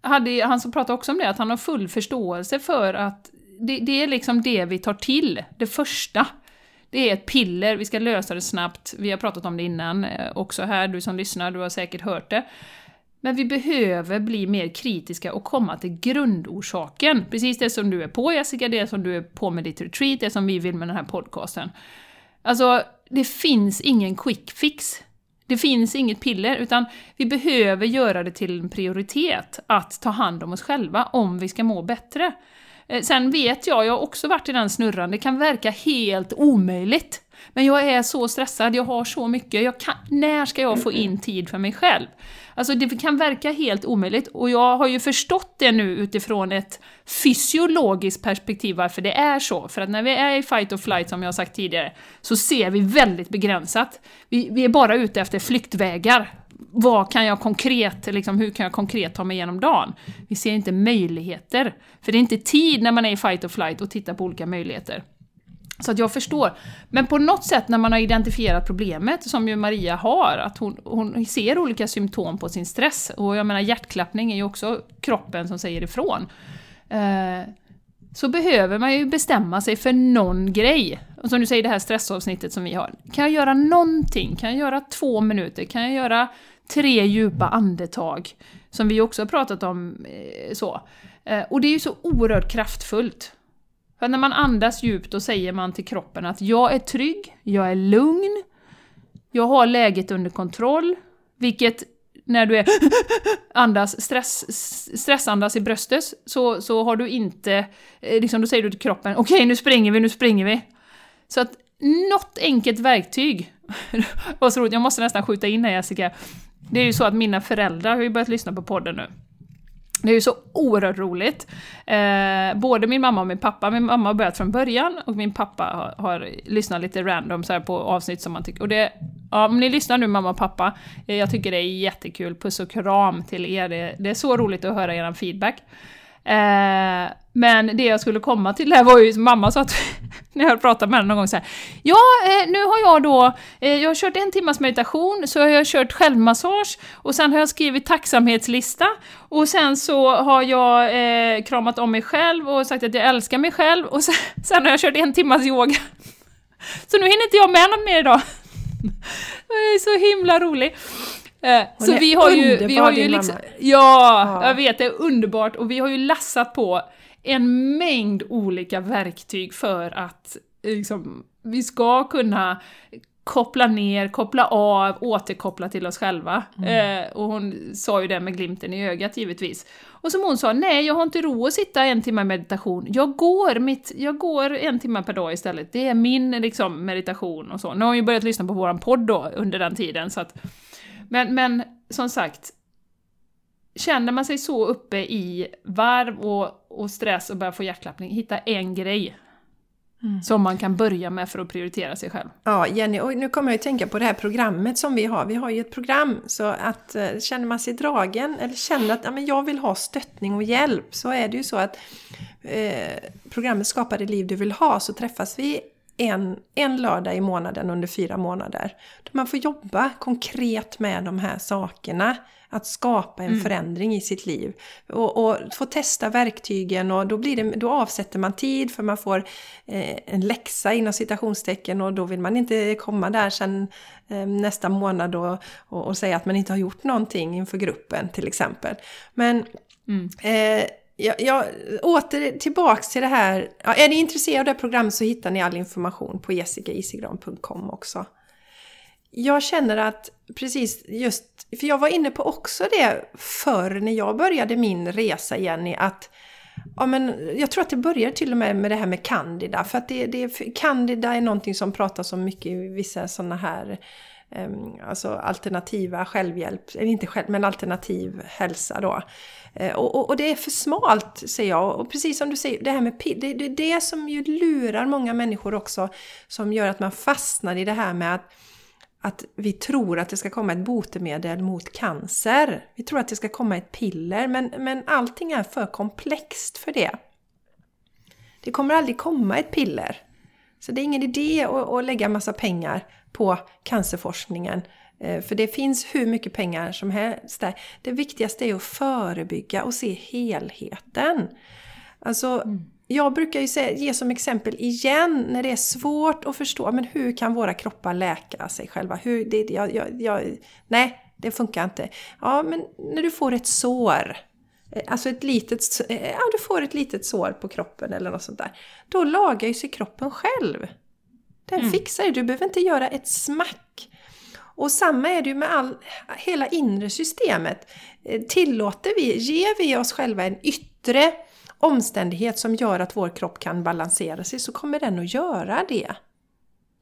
hade, han som pratade också om det, att han har full förståelse för att det, det, är liksom det vi tar till, det första. Det är ett piller, vi ska lösa det snabbt. Vi har pratat om det innan eh, också här, du som lyssnar, du har säkert hört det. Men vi behöver bli mer kritiska och komma till grundorsaken. Precis det som du är på Jessica, det som du är på med ditt retreat, det som vi vill med den här podcasten. Alltså, det finns ingen quick fix. Det finns inget piller, utan vi behöver göra det till en prioritet att ta hand om oss själva om vi ska må bättre. Eh, sen vet jag, jag har också varit i den snurran, det kan verka helt omöjligt. Men jag är så stressad, jag har så mycket, kan, när ska jag få in tid för mig själv? Alltså det kan verka helt omöjligt, och jag har ju förstått det nu utifrån ett fysiologiskt perspektiv varför det är så. För att när vi är i fight or flight, som jag har sagt tidigare, så ser vi väldigt begränsat. Vi, vi är bara ute efter flyktvägar. Vad kan jag konkret, liksom, hur kan jag konkret ta mig igenom dagen? Vi ser inte möjligheter. För det är inte tid när man är i fight or flight och tittar på olika möjligheter. Så att jag förstår. Men på något sätt när man har identifierat problemet, som ju Maria har, att hon, hon ser olika symptom på sin stress, och jag menar hjärtklappning är ju också kroppen som säger ifrån. Eh, så behöver man ju bestämma sig för någon grej. Och som du säger, det här stressavsnittet som vi har. Kan jag göra någonting? Kan jag göra två minuter? Kan jag göra tre djupa andetag, som vi också har pratat om. Eh, så. Eh, och det är ju så oerhört kraftfullt. För när man andas djupt då säger man till kroppen att jag är trygg, jag är lugn, jag har läget under kontroll, vilket när du är andas, stress, stressandas i bröstet så, så har du inte, eh, liksom då säger du till kroppen okej okay, nu springer vi, nu springer vi. Så att något enkelt verktyg, vad så roligt, jag måste nästan skjuta in här Jessica, det är ju så att mina föräldrar har ju börjat lyssna på podden nu. Det är ju så oerhört roligt. Eh, både min mamma och min pappa. Min mamma har börjat från början och min pappa har, har lyssnat lite random så på avsnitt som man tycker. Och det, ja, om ni lyssnar nu mamma och pappa, eh, jag tycker det är jättekul. Puss och kram till er. Det, det är så roligt att höra er feedback. Eh, men det jag skulle komma till där var ju som mamma sa att när jag pratade med henne någon gång så här, Ja, eh, nu har jag då, eh, jag har kört en timmas meditation, så har jag kört självmassage och sen har jag skrivit tacksamhetslista och sen så har jag eh, kramat om mig själv och sagt att jag älskar mig själv och sen, sen har jag kört en timmas yoga. Så nu hinner inte jag med något mer idag. Det är så himla roligt. Eh, så vi har ju, vi har ju liksom, ja, ja, jag vet, det är underbart och vi har ju lassat på en mängd olika verktyg för att liksom, vi ska kunna koppla ner, koppla av, återkoppla till oss själva. Mm. Eh, och hon sa ju det med glimten i ögat givetvis. Och som hon sa, nej jag har inte ro att sitta en timme meditation, jag går, mitt, jag går en timme per dag istället. Det är min liksom, meditation och så. Nu har hon ju börjat lyssna på våran podd då under den tiden så att men, men som sagt, känner man sig så uppe i varv och, och stress och börjar få hjärtklappning, hitta en grej Mm. Som man kan börja med för att prioritera sig själv. Ja, Jenny, och nu kommer jag att tänka på det här programmet som vi har. Vi har ju ett program, så att eh, känner man sig dragen eller känner att ja, men jag vill ha stöttning och hjälp så är det ju så att eh, programmet Skapa det liv du vill ha så träffas vi en, en lördag i månaden under fyra månader. Då man får jobba konkret med de här sakerna. Att skapa en mm. förändring i sitt liv. Och, och, få testa verktygen och då, blir det, då avsätter man tid för man får eh, en läxa inom citationstecken och då vill man inte komma där sen eh, nästa månad och, och, och, säga att man inte har gjort någonting inför gruppen till exempel. Men mm. eh, jag, jag, åter tillbaks till det här. Ja, är ni intresserade av det här programmet så hittar ni all information på jessicaisigran.com också. Jag känner att precis just, för jag var inne på också det förr när jag började min resa Jenny, att Ja, men jag tror att det började till och med med det här med Candida. För att det, det, Candida är någonting som pratas om mycket i vissa sådana här ehm, alltså alternativa självhjälp, eller inte själv, men alternativ hälsa då. Eh, och, och, och, det är för smalt, säger jag. Och precis som du säger, det här med det, det är det som ju lurar många människor också, som gör att man fastnar i det här med att att vi tror att det ska komma ett botemedel mot cancer. Vi tror att det ska komma ett piller, men, men allting är för komplext för det. Det kommer aldrig komma ett piller. Så det är ingen idé att, att lägga massa pengar på cancerforskningen eh, för det finns hur mycket pengar som helst där. Det viktigaste är att förebygga och se helheten. Alltså, mm. Jag brukar ju säga, ge som exempel igen när det är svårt att förstå, men hur kan våra kroppar läka sig själva? Hur, det, jag, jag, jag, nej, det funkar inte. Ja, men när du får ett sår, eh, alltså ett litet, eh, ja, du får ett litet sår på kroppen eller något sånt där. Då lagar ju sig kroppen själv. Den mm. fixar ju, du behöver inte göra ett smack. Och samma är det ju med all, hela inre systemet. Eh, tillåter vi, ger vi oss själva en yttre omständighet som gör att vår kropp kan balansera sig så kommer den att göra det.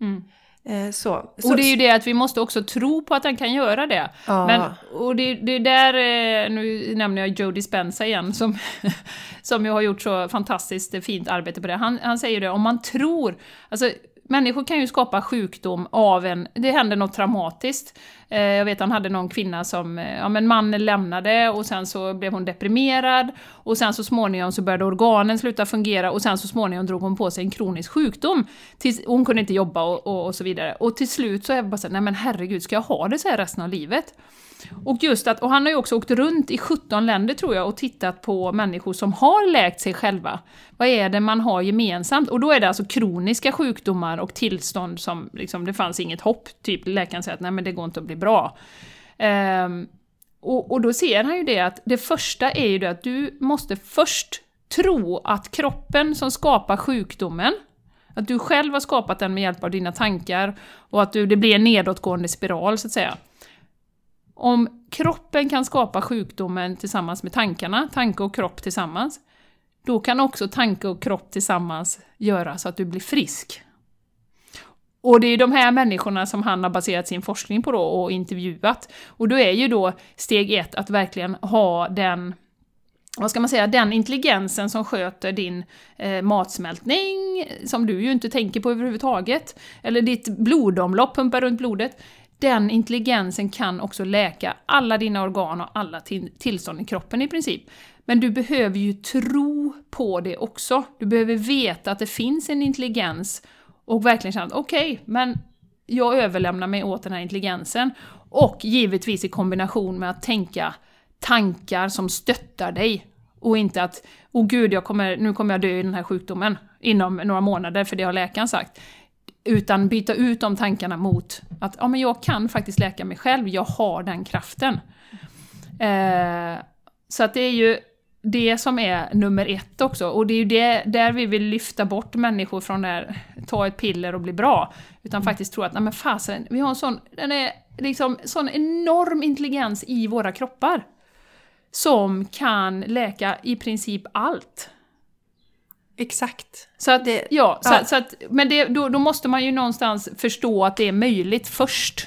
Mm. Eh, så. så. Och det är ju det att vi måste också tro på att den kan göra det. Ja. Men, och det, det är där, eh, nu nämner jag Joe Dispenza igen, som, som ju har gjort så fantastiskt fint arbete på det. Han, han säger det, om man tror, alltså människor kan ju skapa sjukdom av en... Det händer något traumatiskt. Eh, jag vet han hade någon kvinna som... Eh, ja men mannen lämnade och sen så blev hon deprimerad och sen så småningom så började organen sluta fungera och sen så småningom drog hon på sig en kronisk sjukdom. Tills, hon kunde inte jobba och, och, och så vidare. Och till slut så är jag bara såhär, nej men herregud, ska jag ha det så här resten av livet? Och just att, och han har ju också åkt runt i 17 länder tror jag och tittat på människor som har läkt sig själva. Vad är det man har gemensamt? Och då är det alltså kroniska sjukdomar och tillstånd som liksom, det fanns inget hopp, typ läkaren säger att nej men det går inte att bli bra. Um, och, och då ser han ju det att det första är ju det att du måste först tro att kroppen som skapar sjukdomen, att du själv har skapat den med hjälp av dina tankar och att du, det blir en nedåtgående spiral så att säga. Om kroppen kan skapa sjukdomen tillsammans med tankarna, tanke och kropp tillsammans, då kan också tanke och kropp tillsammans göra så att du blir frisk. Och det är de här människorna som han har baserat sin forskning på då och intervjuat. Och då är ju då steg ett att verkligen ha den vad ska man säga, den intelligensen som sköter din eh, matsmältning, som du ju inte tänker på överhuvudtaget, eller ditt blodomlopp, pumpar runt blodet, den intelligensen kan också läka alla dina organ och alla tillstånd i kroppen i princip. Men du behöver ju tro på det också. Du behöver veta att det finns en intelligens och verkligen känna att okej, okay, men jag överlämnar mig åt den här intelligensen. Och givetvis i kombination med att tänka tankar som stöttar dig. Och inte att åh gud, jag kommer, nu kommer jag dö i den här sjukdomen inom några månader, för det har läkaren sagt. Utan byta ut de tankarna mot att ja, men jag kan faktiskt läka mig själv, jag har den kraften. Eh, så att det är ju det som är nummer ett också. Och det är ju det, där vi vill lyfta bort människor från det ta ett piller och bli bra. Utan faktiskt tro att, nej men fasen, vi har en sån, den är liksom sån enorm intelligens i våra kroppar. Som kan läka i princip allt. Exakt. Så att, det, ja, ja. Så, att, men det, då, då, måste man ju någonstans förstå att det är möjligt först.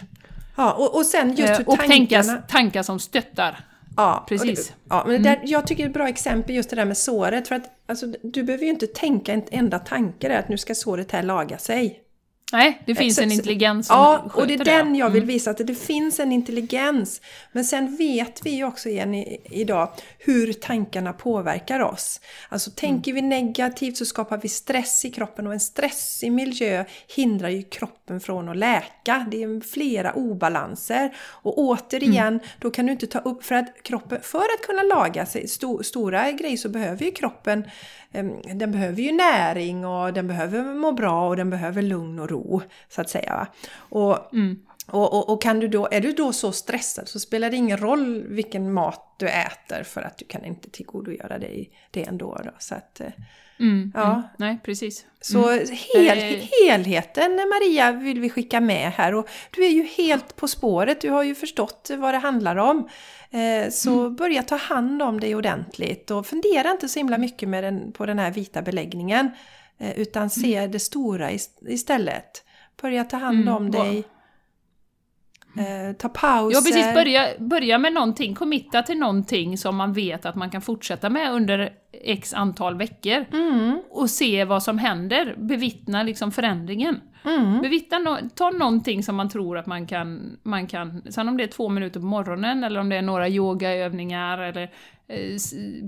Ja, och, och sen just hur eh, Och tänka tankar som stöttar. Ja, precis. Det, ja, men där, jag tycker det är ett bra exempel just det där med såret. För att alltså, du behöver ju inte tänka en enda tanke där att nu ska såret här laga sig. Nej, det finns så, en intelligens som Ja, och det är den jag vill mm. visa, att det finns en intelligens. Men sen vet vi ju också igen i, idag hur tankarna påverkar oss. Alltså tänker vi negativt så skapar vi stress i kroppen och en stressig miljö hindrar ju kroppen från att läka. Det är flera obalanser. Och återigen, mm. då kan du inte ta upp, för att kroppen, för att kunna laga sig, sto, stora grejer så behöver ju kroppen den behöver ju näring och den behöver må bra och den behöver lugn och ro, så att säga. Och, mm. och, och, och, kan du då, är du då så stressad så spelar det ingen roll vilken mat du äter för att du kan inte tillgodogöra dig det ändå. Då. Så att, eh, Mm, ja. Mm, nej, precis. Så mm. hel, helheten Maria vill vi skicka med här och du är ju helt på spåret, du har ju förstått vad det handlar om. Eh, så mm. börja ta hand om dig ordentligt och fundera inte så himla mycket med den, på den här vita beläggningen. Eh, utan se mm. det stora istället. Börja ta hand mm, om dig. Eh, ta pauser. Ja precis, börja, börja med någonting, committa till någonting som man vet att man kan fortsätta med under x antal veckor. Mm. Och se vad som händer, bevittna liksom förändringen. Mm. Bevittna no ta någonting som man tror att man kan, man kan, sen om det är två minuter på morgonen eller om det är några yogaövningar eller eh,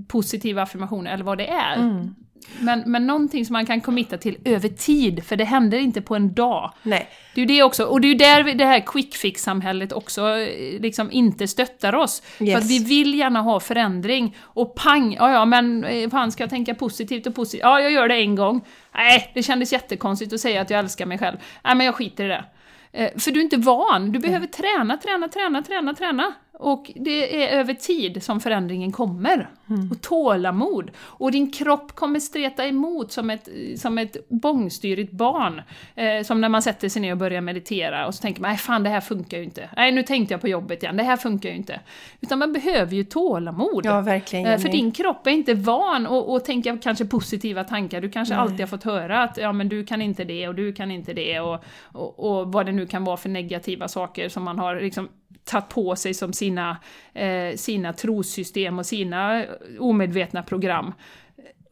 positiva affirmationer eller vad det är. Mm. Men, men någonting som man kan committa till över tid, för det händer inte på en dag. Nej. Det är ju det också, och det är ju där det här quick fix-samhället också eh, liksom inte stöttar oss. Yes. För att vi vill gärna ha förändring, och pang, ja ja men eh, fan ska jag tänka positivt och positivt? Ja, jag gör det en gång. Nej, det kändes jättekonstigt att säga att jag älskar mig själv. Nej, men jag skiter i det. Eh, för du är inte van, du behöver träna, träna, träna, träna, träna. Och det är över tid som förändringen kommer. Mm. Och tålamod. Och din kropp kommer streta emot som ett, som ett bångstyrigt barn. Eh, som när man sätter sig ner och börjar meditera och så tänker man nej fan det här funkar ju inte. Nej nu tänkte jag på jobbet igen, det här funkar ju inte. Utan man behöver ju tålamod. Ja, verkligen. Eh, för din kropp är inte van att, tänka kanske positiva tankar. Du kanske nej. alltid har fått höra att ja men du kan inte det och du kan inte det och, och, och vad det nu kan vara för negativa saker som man har liksom tagit på sig som sina, eh, sina trossystem och sina omedvetna program.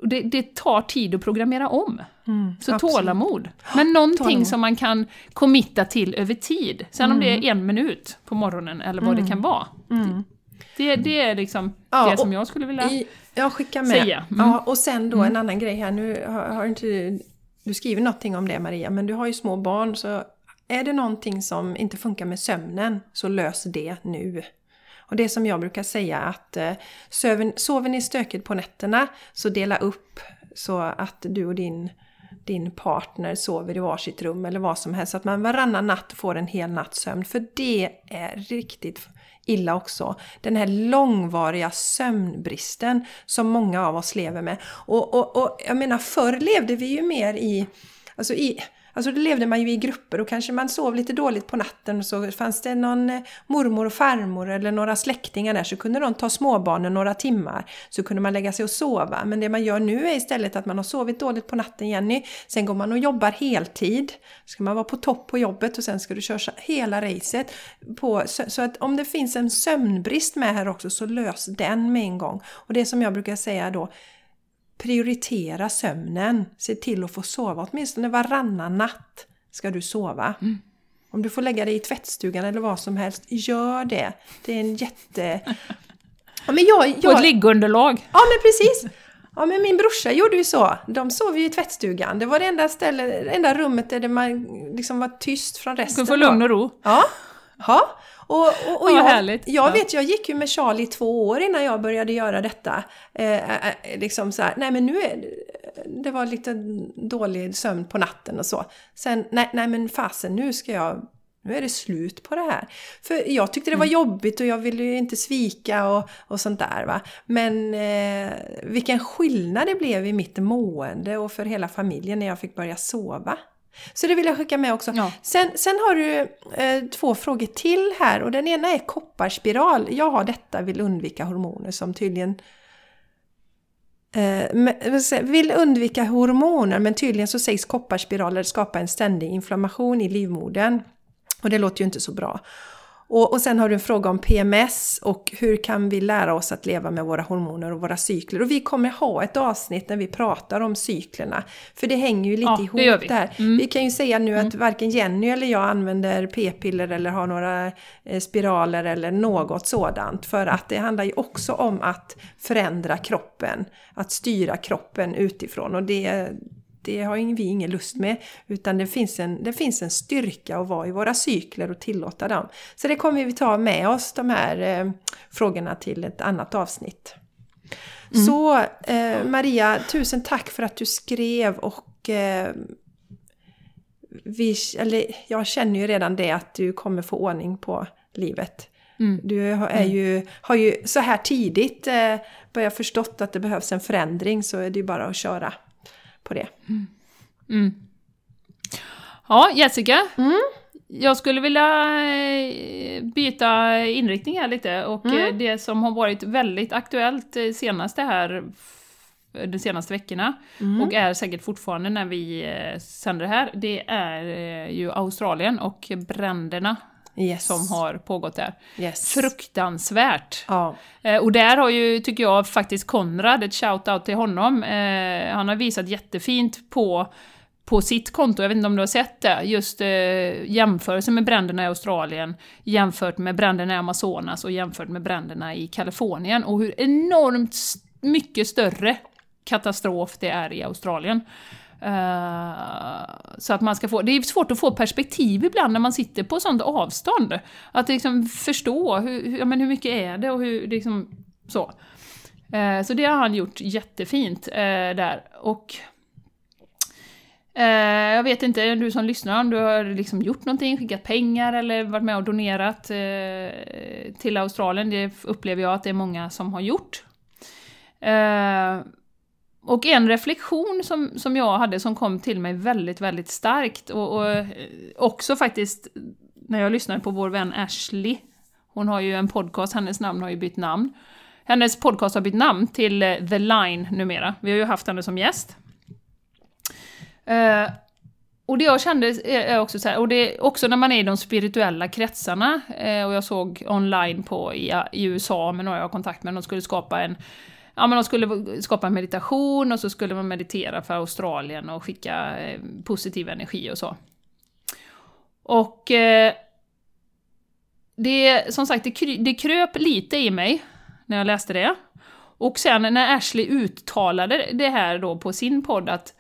Det, det tar tid att programmera om. Mm, så absolut. tålamod. Men någonting tålamod. som man kan committa till över tid. Sen mm. om det är mm. en minut på morgonen eller vad mm. det kan vara. Mm. Det, det, är liksom ja, det som jag skulle vilja i, jag skickar med. säga. Mm. Ja, och sen då en annan grej här, nu har, har inte du skriver någonting om det Maria, men du har ju små barn så är det någonting som inte funkar med sömnen så lös det nu. Och det som jag brukar säga att eh, sover, sover ni stökigt på nätterna så dela upp så att du och din, din partner sover i varsitt rum eller vad som helst. Så att man varannan natt får en hel natts sömn. För det är riktigt illa också. Den här långvariga sömnbristen som många av oss lever med. Och, och, och jag menar, förr levde vi ju mer i, alltså i Alltså då levde man ju i grupper och kanske man sov lite dåligt på natten och så fanns det någon eh, mormor och farmor eller några släktingar där så kunde de ta småbarnen några timmar. Så kunde man lägga sig och sova. Men det man gör nu är istället att man har sovit dåligt på natten Jenny. Sen går man och jobbar heltid. Ska man vara på topp på jobbet och sen ska du köra hela racet. På, så att om det finns en sömnbrist med här också så lös den med en gång. Och det som jag brukar säga då prioritera sömnen. Se till att få sova åtminstone varannan natt ska du sova. Mm. Om du får lägga dig i tvättstugan eller vad som helst, gör det. Det är en jätte... Ja, men jag, jag... På ett liggunderlag. Ja, men precis. Ja, men min brorsa gjorde ju så. De sov ju i tvättstugan. Det var det enda, ställe, det enda rummet där man liksom var tyst från resten. Du få lugn och ro. Ja. ja. Och, och, och jag, härligt. jag vet, jag gick ju med Charlie två år innan jag började göra detta. Eh, eh, liksom så här, nej men nu är det, det var lite dålig sömn på natten och så. Sen, nej, nej men fasen nu ska jag nu är det slut på det här. För jag tyckte det var mm. jobbigt och jag ville ju inte svika och, och sånt där. Va? Men eh, vilken skillnad det blev i mitt mående och för hela familjen när jag fick börja sova. Så det vill jag skicka med också. Ja. Sen, sen har du eh, två frågor till här och den ena är kopparspiral. Jag har detta, vill undvika hormoner som tydligen eh, vill undvika hormoner men tydligen så sägs kopparspiraler skapa en ständig inflammation i livmodern. Och det låter ju inte så bra. Och, och sen har du en fråga om PMS och hur kan vi lära oss att leva med våra hormoner och våra cykler. Och vi kommer ha ett avsnitt när vi pratar om cyklerna. För det hänger ju lite ja, ihop vi. där. Mm. Vi kan ju säga nu att mm. varken Jenny eller jag använder p-piller eller har några eh, spiraler eller något sådant. För att det handlar ju också om att förändra kroppen. Att styra kroppen utifrån. Och det det har vi ingen lust med. Utan det finns, en, det finns en styrka att vara i våra cykler och tillåta dem. Så det kommer vi ta med oss, de här eh, frågorna, till ett annat avsnitt. Mm. Så eh, Maria, tusen tack för att du skrev och eh, vi, eller, jag känner ju redan det att du kommer få ordning på livet. Mm. Du är ju, har ju så här tidigt eh, börjat förstått att det behövs en förändring så är det ju bara att köra på det. Mm. Mm. Ja, Jessica. Mm. Jag skulle vilja eh, byta inriktning här lite och mm. eh, det som har varit väldigt aktuellt eh, senaste här de senaste veckorna mm. och är säkert fortfarande när vi sänder det här, det är ju Australien och bränderna yes. som har pågått där. Yes. Fruktansvärt! Ja. Eh, och där har ju, tycker jag, faktiskt Konrad, ett shout-out till honom, eh, han har visat jättefint på på sitt konto, jag vet inte om du har sett det, just eh, jämförelse med bränderna i Australien jämfört med bränderna i Amazonas och jämfört med bränderna i Kalifornien och hur enormt mycket större katastrof det är i Australien. Uh, så att man ska få, det är svårt att få perspektiv ibland när man sitter på sånt avstånd. Att liksom förstå hur, ja, men hur mycket är det och hur, liksom, så. Uh, så det har han gjort jättefint uh, där. Och jag vet inte, du som lyssnar, om du har liksom gjort någonting, skickat pengar eller varit med och donerat till Australien. Det upplever jag att det är många som har gjort. Och en reflektion som, som jag hade som kom till mig väldigt, väldigt starkt och, och eh, också faktiskt när jag lyssnade på vår vän Ashley. Hon har ju en podcast, hennes namn har ju bytt namn. Hennes podcast har bytt namn till eh, The Line numera. Vi har ju haft henne som gäst. Uh, och det jag kände är också så här, och det är också när man är i de spirituella kretsarna, och jag såg online på i, i USA med några jag har kontakt med, de skulle skapa en ja, men de skulle skapa en meditation och så skulle man meditera för Australien och skicka eh, positiv energi och så. Och eh, det, som sagt, det, det kröp lite i mig när jag läste det. Och sen när Ashley uttalade det här då på sin podd att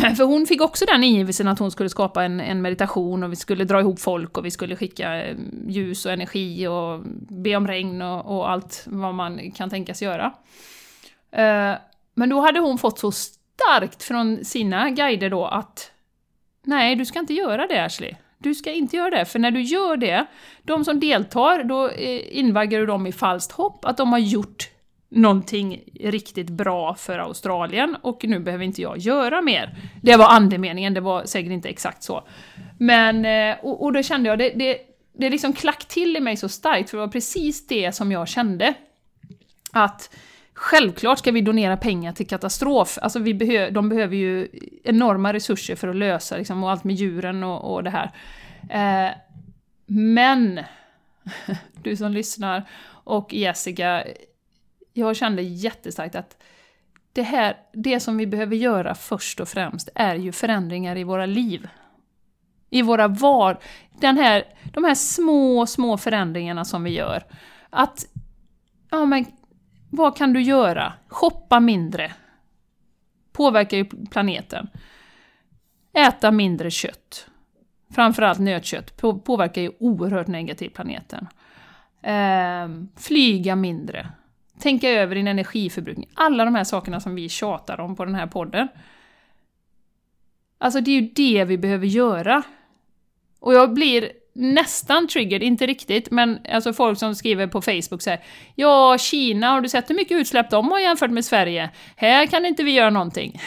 För hon fick också den ingivelsen att hon skulle skapa en, en, meditation och vi skulle dra ihop folk och vi skulle skicka eh, ljus och energi och be om regn och, och allt vad man kan tänkas göra. Eh, men då hade hon fått så starkt från sina guider då att Nej, du ska inte göra det Ashley. Du ska inte göra det, för när du gör det, de som deltar, då eh, invaggar du dem i falskt hopp att de har gjort någonting riktigt bra för Australien och nu behöver inte jag göra mer. Det var andemeningen, det var säkert inte exakt så. Men, eh, och, och då kände jag, det, det, det liksom klack till i mig så starkt, för det var precis det som jag kände. Att Självklart ska vi donera pengar till katastrof. Alltså vi behö de behöver ju enorma resurser för att lösa liksom, och allt med djuren och, och det här. Eh, men, du som lyssnar och Jessica, jag kände jättestarkt att det här, det som vi behöver göra först och främst är ju förändringar i våra liv. I våra var... Den här, de här små, små förändringarna som vi gör. Att, ja men vad kan du göra? Shoppa mindre. Påverkar ju planeten. Äta mindre kött. Framförallt nötkött påverkar ju oerhört negativt planeten. Ehm, flyga mindre. Tänka över din energiförbrukning. Alla de här sakerna som vi tjatar om på den här podden. Alltså det är ju det vi behöver göra. Och jag blir nästan triggered, inte riktigt, men alltså folk som skriver på Facebook säger Ja, Kina, har du sett hur mycket utsläpp de har jämfört med Sverige? Här kan inte vi göra någonting.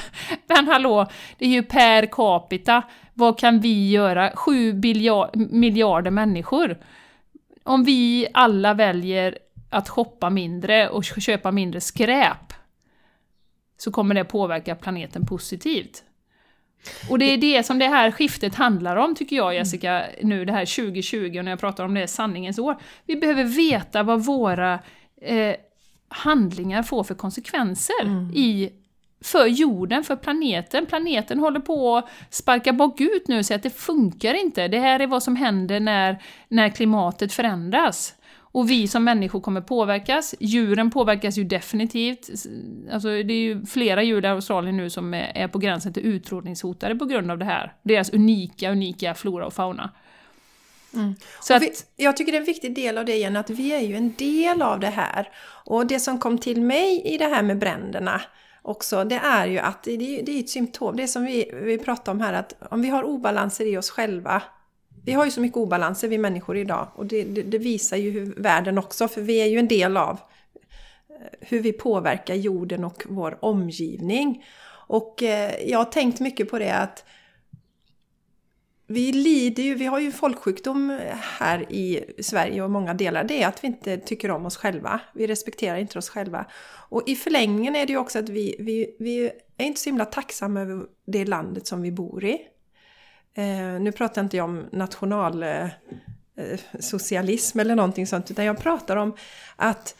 men hallå, det är ju per capita. Vad kan vi göra? 7 miljarder människor. Om vi alla väljer att shoppa mindre och köpa mindre skräp så kommer det påverka planeten positivt. Och det är det som det här skiftet handlar om, tycker jag Jessica, nu det här 2020, och när jag pratar om det sanningens år. Vi behöver veta vad våra eh, handlingar får för konsekvenser mm. i för jorden, för planeten. Planeten håller på att sparka bakut nu och säger att det funkar inte. Det här är vad som händer när, när klimatet förändras. Och vi som människor kommer påverkas. Djuren påverkas ju definitivt. Alltså det är ju flera djur i Australien nu som är på gränsen till utrotningshotade på grund av det här. Deras unika, unika flora och fauna. Mm. Så att, vi, jag tycker det är en viktig del av det igen, att vi är ju en del av det här. Och det som kom till mig i det här med bränderna också, det är ju att det, det är ett symptom. Det som vi, vi pratar om här, att om vi har obalanser i oss själva vi har ju så mycket obalanser vi människor idag och det, det, det, visar ju hur världen också, för vi är ju en del av eh, hur vi påverkar jorden och vår omgivning. Och eh, jag har tänkt mycket på det att vi lider ju, vi har ju folksjukdom här i Sverige och många delar, det är att vi inte tycker om oss själva. Vi respekterar inte oss själva. Och i förlängningen är det ju också att vi, vi, vi är inte så himla tacksamma över det landet som vi bor i. Eh, nu pratar inte jag om nationalsocialism eh, eh eller någonting sånt, utan jag pratar om att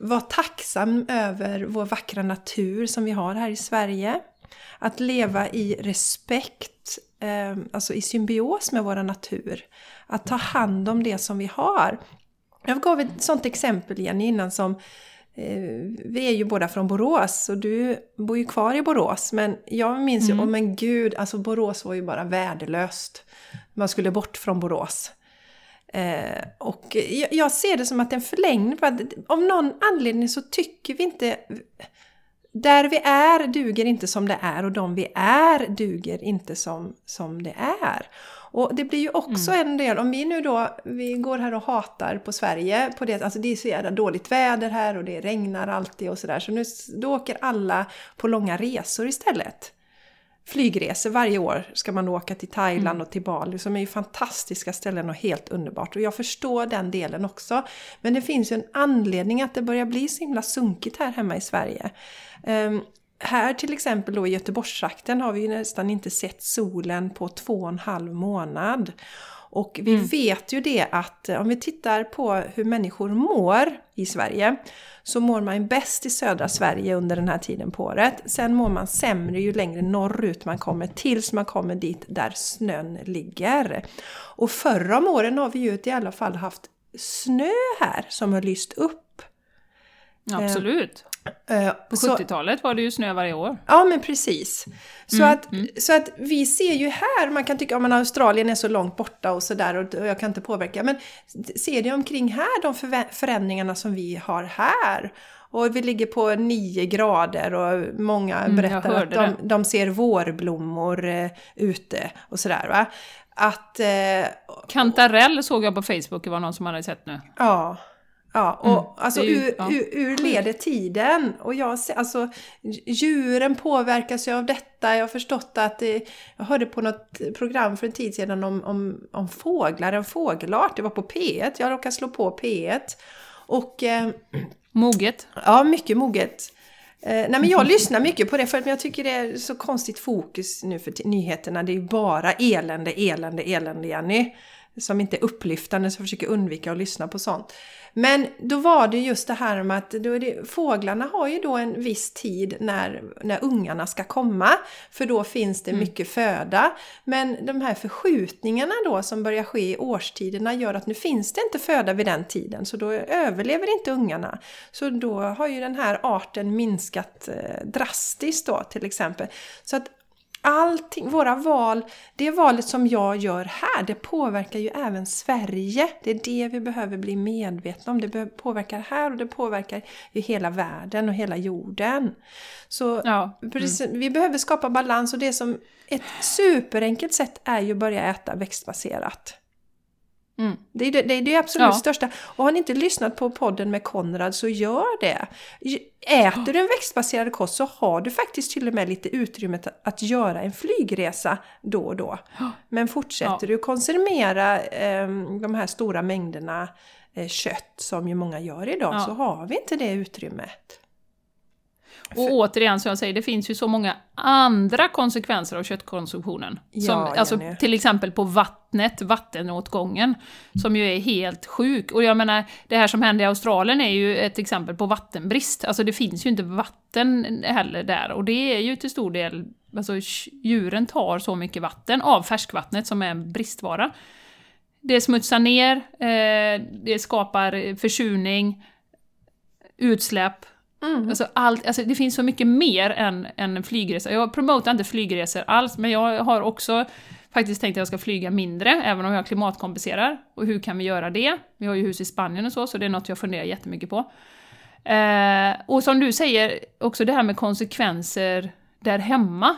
vara tacksam över vår vackra natur som vi har här i Sverige. Att leva i respekt, eh, alltså i symbios med vår natur. Att ta hand om det som vi har. Jag gav ett sånt exempel igen innan som vi är ju båda från Borås och du bor ju kvar i Borås. Men jag minns mm. ju, oh men gud, alltså Borås var ju bara värdelöst. Man skulle bort från Borås. Eh, och jag, jag, ser det som att en förlängning, för att av någon anledning så tycker vi inte... Där vi är duger inte som det är och de vi är duger inte som, som det är. Och det blir ju också mm. en del, om vi nu då, vi går här och hatar på Sverige, på det, alltså det är så jävla dåligt väder här och det regnar alltid och sådär, så nu då åker alla på långa resor istället. Flygresor varje år ska man åka till Thailand mm. och till Bali som är ju fantastiska ställen och helt underbart. Och jag förstår den delen också. Men det finns ju en anledning att det börjar bli så himla sunkigt här hemma i Sverige. Um, här till exempel då i Göteborgstrakten har vi ju nästan inte sett solen på två och en halv månad. Och vi mm. vet ju det att eh, om vi tittar på hur människor mår i Sverige så mår man bäst i södra Sverige under den här tiden på året. Sen mår man sämre ju längre norrut man kommer tills man kommer dit där snön ligger. Och förra om åren har vi ju i alla fall haft snö här som har lyst upp. Absolut. Uh, På 70-talet var det ju snö varje år. Ja, men precis. Så, mm, att, mm. så att vi ser ju här, man kan tycka att Australien är så långt borta och sådär och, och jag kan inte påverka. Men ser du omkring här de förändringarna som vi har här? Och vi ligger på 9 grader och många mm, berättar att de, de, ser vårblommor eh, ute och sådär. Va? att... Eh, Kantarell såg jag på Facebook, det var någon som hade sett nu. Ja. Ja, och Mm, alltså ju- ur, ja. ur, ur leder tiden. Och jag ser, alltså djuren påverkas ju av detta. Jag har förstått att det, jag hörde på något program för en tid sedan om, om, om fåglar, en fågelart. Det var på P1. Jag råkade slå på P1. Och eh, Moget. Ja, mycket moget. Eh, nej men jag lyssnar mycket på det för att jag tycker det är så konstigt fokus nu för nyheterna. Det är ju bara elände, elände, elände Jenny. Som inte är upplyftande så jag försöker undvika att lyssna på sånt. Men då var det just det här med att då är det, fåglarna har ju då en viss tid när, när ungarna ska komma. För då finns det mycket föda. Men de här förskjutningarna då som börjar ske i årstiderna gör att nu finns det inte föda vid den tiden. Så då överlever inte ungarna. Så då har ju den här arten minskat eh, drastiskt då till exempel. Så att allting, våra val, det valet som jag gör här, det påverkar ju även Sverige. Det är det vi behöver bli medvetna om. Det påverkar här och det påverkar ju hela världen och hela jorden. Så Ja. precis, vi behöver skapa balans och det som ett superenkelt sätt är ju att börja äta växtbaserat. Mm. Det är det, det, är det absolut Ja. största. Och har ni inte lyssnat på podden med Konrad så gör det. Äter du en växtbaserad kost så har du faktiskt till och med lite utrymme att, göra en flygresa då och då. Men fortsätter Ja. du konsumera eh, de här stora mängderna eh, kött som ju många gör idag Ja. så har vi inte det utrymmet. Och återigen, som jag säger, det finns ju så många andra konsekvenser av köttkonsumtionen. Ja, som, alltså, Jenny. till exempel på vattnet, vattenåtgången, som ju är helt sjuk. Och jag menar, det här som hände i Australien är ju ett exempel på vattenbrist. Alltså det finns ju inte vatten heller där. Och det är ju till stor del, alltså djuren tar så mycket vatten av färskvattnet som är en bristvara. Det smutsar ner, eh, det skapar försurning, utsläpp, Mm. Alltså allt, alltså det finns så mycket mer än, än flygresa. Jag promotar inte flygresor alls, men jag har också faktiskt tänkt att jag ska flyga mindre, även om jag klimatkompenserar. Och hur kan vi göra det? Vi har ju hus i Spanien och så, så det är något jag funderar jättemycket på. Eh, och som du säger, också det här med konsekvenser där hemma.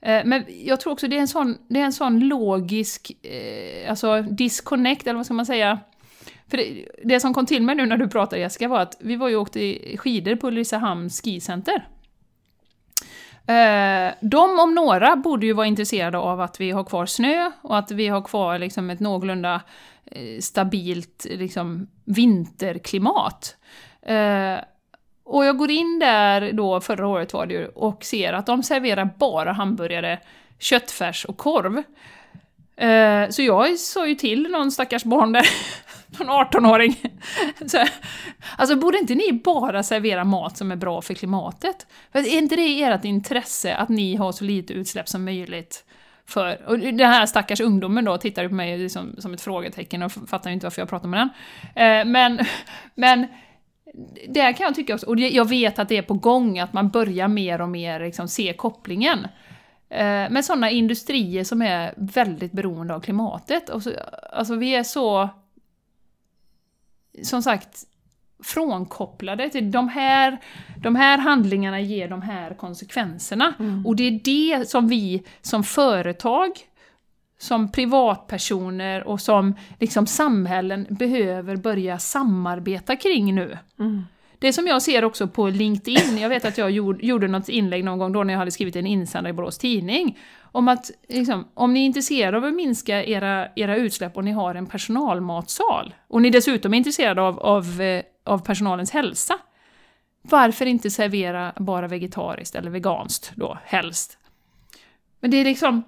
Eh, men jag tror också det är en sån, det är en sån logisk, eh, alltså disconnect, eller vad ska man säga? För det, det som kom till mig nu när du pratade Jessica var att vi var ju och åkte skidor på Ulricehamns skicenter. Eh, de om några borde ju vara intresserade av att vi har kvar snö och att vi har kvar liksom ett någorlunda eh, stabilt liksom, vinterklimat. Eh, och jag går in där då, förra året var det ju, och ser att de serverar bara hamburgare, köttfärs och korv. Eh, så jag sa ju till någon stackars barn där, någon 18-åring. Så alltså borde inte ni bara servera mat som är bra för klimatet? För är inte det ert intresse att ni har så lite utsläpp som möjligt? För, och den här stackars ungdomen då tittar ju på mig liksom, som ett frågetecken och fattar ju inte varför jag pratar med den. Eh, men, men där kan jag tycka också, och jag vet att det är på gång, att man börjar mer och mer liksom se kopplingen. Eh, med sådana industrier som är väldigt beroende av klimatet. Och så, alltså vi är så, som sagt, frånkopplade till de här, de här handlingarna ger de här konsekvenserna. Och det är det som vi som företag, som privatpersoner och som liksom samhällen behöver börja samarbeta kring nu. Det som jag ser också på LinkedIn, jag vet att jag gjorde, gjorde något inlägg någon gång då när jag hade skrivit en insändare i Borås Tidning, om att liksom, om ni är intresserade av att minska era, era utsläpp och ni har en personalmatsal, och ni dessutom är intresserade av, av, eh, av personalens hälsa, varför inte servera bara vegetariskt eller veganskt då, helst? Men det är liksom...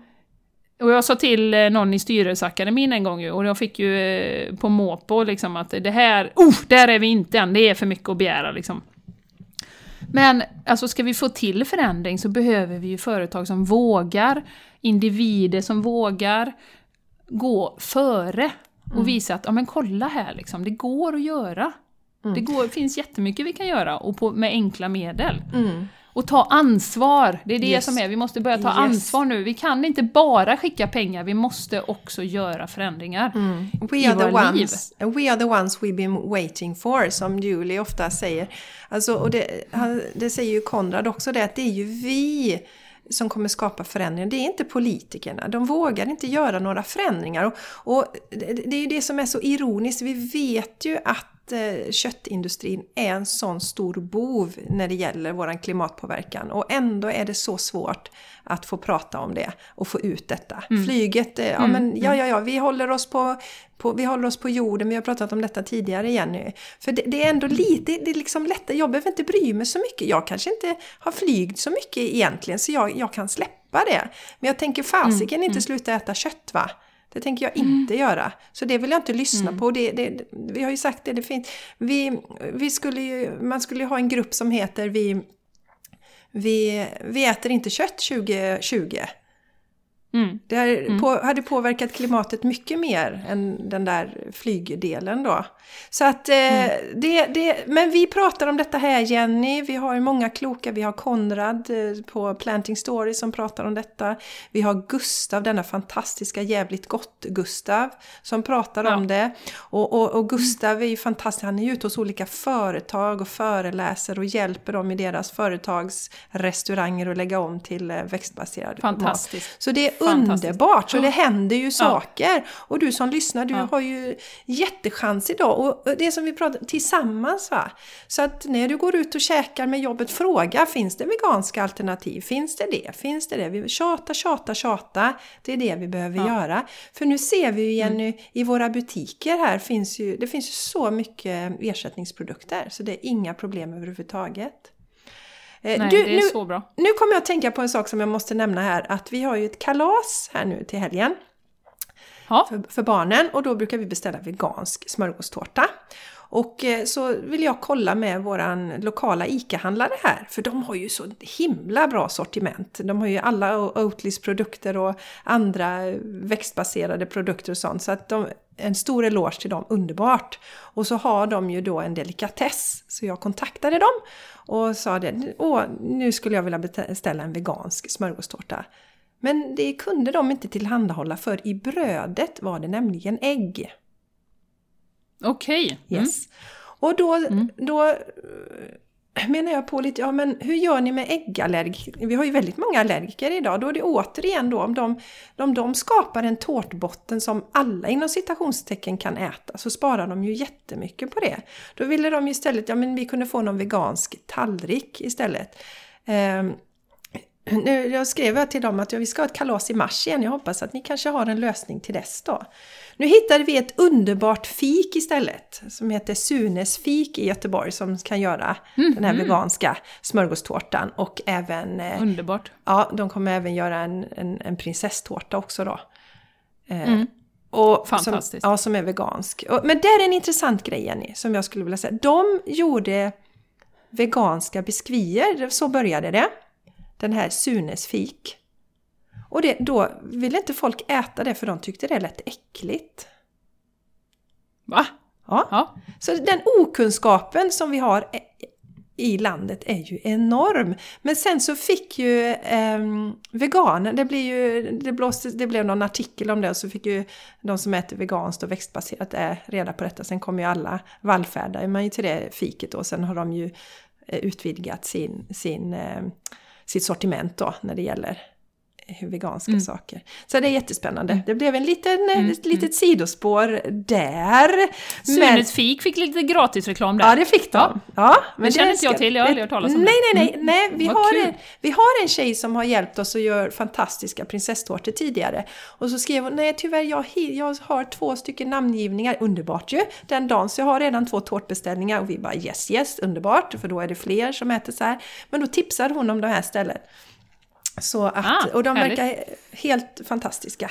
Och jag sa till eh, någon i styrelseakademin en gång ju, och jag fick ju eh, på måpå liksom att det här, oh, där är vi inte än, det är för mycket att begära liksom. Men alltså ska vi få till förändring så behöver vi ju företag som vågar, individer som vågar gå före och visa att, ja men kolla här liksom, det går att göra. Det går, finns jättemycket vi kan göra och på, med enkla medel. Mm. Och ta ansvar, det är det Yes. som är, vi måste börja ta Yes. ansvar nu. Vi kan inte bara skicka pengar, vi måste också göra förändringar We i are, the våra liv. ones, we are the ones we've been waiting for, som Julie ofta säger. Alltså, och det, det säger ju Konrad också det, att det är ju vi som kommer skapa förändringar. Det är inte politikerna. De vågar inte göra några förändringar. Och, och det är ju det som är så ironiskt. Vi vet ju att köttindustrin är en sån stor bov när det gäller vår klimatpåverkan. Och ändå är det så svårt att få prata om det och få ut detta. Mm. Flyget, ja mm. men ja, ja, ja, vi håller oss på, på, vi håller oss på jorden, vi har pratat om detta tidigare igen nu. För det, det är ändå lite, det är liksom lättare, jag behöver inte bry mig så mycket. Jag kanske inte har flygt så mycket egentligen, så jag, jag kan släppa det. Men jag tänker fasiken mm. inte mm. sluta äta kött va? Det tänker jag inte mm. göra. Så det vill jag inte lyssna mm. på. Det, det, vi har ju sagt det, det finns, vi, vi skulle ju, man skulle ju ha en grupp som heter vi, vi, vi äter inte kött 2020. Mm. Det mm. på, hade påverkat klimatet mycket mer än den där flygdelen då. Så att, eh, mm. det, det, men vi pratar om detta här Jenny, vi har många kloka, vi har Konrad eh, på Planting Story som pratar om detta. Vi har Gustav, denna fantastiska jävligt gott Gustav som pratar ja. om det. Och, och, och Gustav är ju fantastisk, han är ju ute hos olika företag och föreläser och hjälper dem i deras företags restauranger att lägga om till eh, växtbaserad mat. Så det underbart, så det händer ju saker. Ja. Och du som lyssnar, du ja. har ju jättechans idag. Och det som vi pratar tillsammans va. Så att när du går ut och käkar med jobbet, fråga finns det veganska alternativ? Finns det det? Finns det det? Vi tjata, tjata, tjata. Det är det vi behöver göra. För nu ser vi ju igen mm. i våra butiker här finns ju, det finns ju så mycket ersättningsprodukter så det är inga problem överhuvudtaget. Eh, Nej, du, det är nu, så bra. Nu kommer jag att tänka på en sak som jag måste nämna här, att vi har ju ett kalas här nu till helgen. För, för, barnen och då brukar vi beställa vegansk smörgåstårta. Och eh, så vill jag kolla med våran lokala ICA-handlare här, för de har ju så himla bra sortiment. De har ju alla Oatlys produkter och andra växtbaserade produkter och sånt. Så att de, en stor eloge till dem, underbart! Och så har de ju då en delikatess, så jag kontaktade dem och sa det, åh, nu skulle jag vilja beställa en vegansk smörgåstårta. Men det kunde de inte tillhandahålla för i brödet var det nämligen ägg. Okej. Okay. Mm. Yes. Och då, mm. då eh, menar jag på lite, ja men hur gör ni med äggallergiker? Vi har ju väldigt många allergiker idag. Då är det återigen då om de, om de skapar en tårtbotten som alla inom citationstecken kan äta så sparar de ju jättemycket på det. Då ville de istället, ja men vi kunde få någon vegansk tallrik istället. Um, nu, jag skrev till dem att vi ska ha ett kalas i mars igen. Jag hoppas att ni kanske har en lösning till dess då. Nu hittade vi ett underbart fik istället som heter Sunes fik i Göteborg som kan göra mm, den här mm. veganska smörgåstårtan och även... Eh, underbart! Ja, de kommer även göra en, en, en prinsesstårta också då. Eh, mm. Och Fantastiskt! Som, ja, som är vegansk. Men det är en intressant grej Jenny, som jag skulle vilja säga. De gjorde veganska biskvier, så började det den här Sunes fik. Och det, då ville inte folk äta det för de tyckte det lät äckligt. Va? Ja. ja. Så den okunskapen som vi har i landet är ju enorm. Men sen så fick ju eh, veganer, det, blir ju, det, blåste, det blev någon artikel om det och så fick ju de som äter veganskt och växtbaserat reda på detta. Sen kom ju alla vallfärdar man ju till det fiket och sen har de ju eh, utvidgat sin, sin eh, sitt sortiment då när det gäller veganska mm. saker. Så det är jättespännande. Mm. Det blev en liten, mm. ett litet mm. sidospår där. Sunes fik fick lite gratisreklam där. Ja, det fick de. Ja. ja men det känner inte jag till, jag har aldrig hört talas om nej, det. Nej, nej, nej. Vi, har en, vi har en tjej som har hjälpt oss att göra fantastiska prinsesstårtor tidigare. Och så skrev hon, nej tyvärr, jag, jag har två stycken namngivningar. Underbart ju! Den dagen, så jag har redan två tårtbeställningar och vi bara yes, yes, underbart, för då är det fler som äter så här. Men då tipsade hon om det här stället. Så att, ah, och de härligt. verkar helt fantastiska.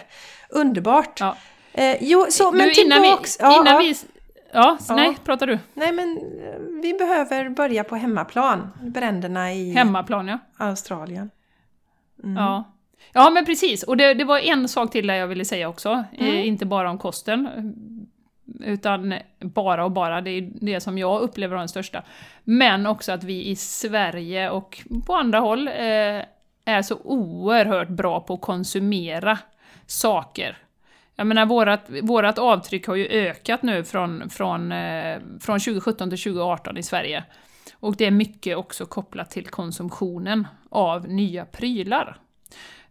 Underbart! Ja. Eh, jo, så, men tillbaks... Innan vi, innan ja, vi Ja, ja, nej, pratar du. Nej, men eh, vi behöver börja på hemmaplan. Bränderna i hemmaplan, ja. Australien. Mm. Ja. ja, men precis. Och det, det, var en sak till där jag ville säga också. Eh, mm. Eh, inte bara om kosten. Utan bara och bara, det är det som jag upplever var den största. Men också att vi i Sverige och på andra håll eh, är så oerhört bra på att konsumera saker. Jag menar, vårat, vårat avtryck har ju ökat nu från, från, eh, från 2017 till 2018 i Sverige. Och det är mycket också kopplat till konsumtionen av nya prylar.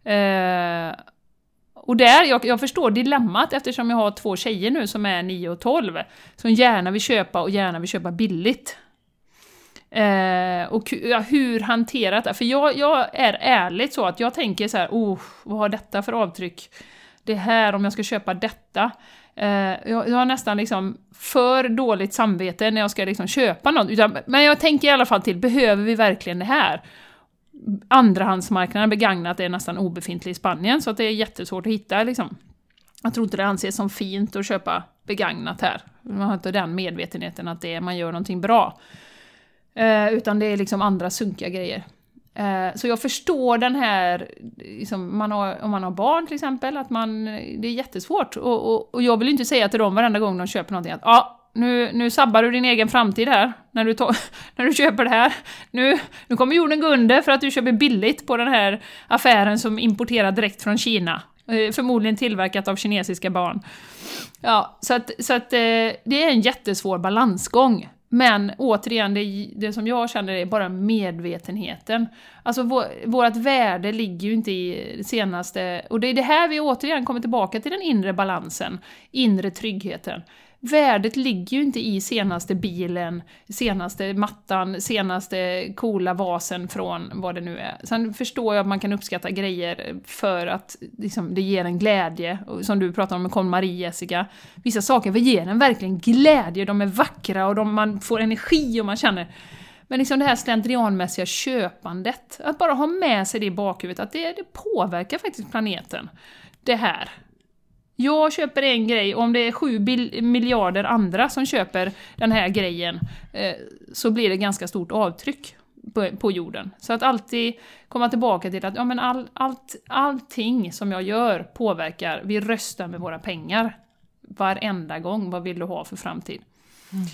Eh, och där, jag, jag förstår dilemmat eftersom jag har två tjejer nu som är 9 och 12, som gärna vill köpa och gärna vill köpa billigt. Eh, och ja, hur hanterat det? För jag, jag är ärligt så att jag tänker så här, oh, vad har detta för avtryck? Det här, om jag ska köpa detta. Eh, jag, jag har nästan liksom för dåligt samvete när jag ska liksom köpa något. Utan, men jag tänker i alla fall till, behöver vi verkligen det här? Andrahandsmarknaden begagnat är nästan obefintlig i Spanien, så att det är jättesvårt att hitta liksom. Jag tror inte det anses som fint att köpa begagnat här. Man har inte den medvetenheten att det är, man gör någonting bra. Eh, utan det är liksom andra sunkiga grejer. Eh, så jag förstår den här, liksom, man har, om man har barn till exempel, att man, det är jättesvårt. Och, och, och jag vill inte säga till dem varenda gång de köper någonting att ja, nu, nu sabbar du din egen framtid här, när du, när du köper det här. Nu, nu kommer jorden gå under för att du köper billigt på den här affären som importerar direkt från Kina. Eh, förmodligen tillverkat av kinesiska barn. Ja, så att, så att eh, det är en jättesvår balansgång. Men återigen, det, det som jag känner är bara medvetenheten. Alltså vår, vårt värde ligger ju inte i det senaste... Och det är det här vi återigen kommer tillbaka till den inre balansen, inre tryggheten värdet ligger ju inte i senaste bilen, senaste mattan, senaste coola vasen från vad det nu är. Sen förstår jag att man kan uppskatta grejer för att liksom, det ger en glädje, som du pratade om med KonMari Jessica. Vissa saker ger en verkligen glädje, de är vackra och de, man får energi och man känner men liksom det här slentrianmässiga köpandet, att bara ha med sig det i bakhuvudet, att det, det påverkar faktiskt planeten. Det här. Jag köper en grej, och om det är sju miljarder andra som köper den här grejen, eh, så blir det ganska stort avtryck på, på, jorden. Så att alltid komma tillbaka till att ja, men all, allt, allting som jag gör påverkar, vi röstar med våra pengar. Varenda gång, vad vill du ha för framtid? Mm.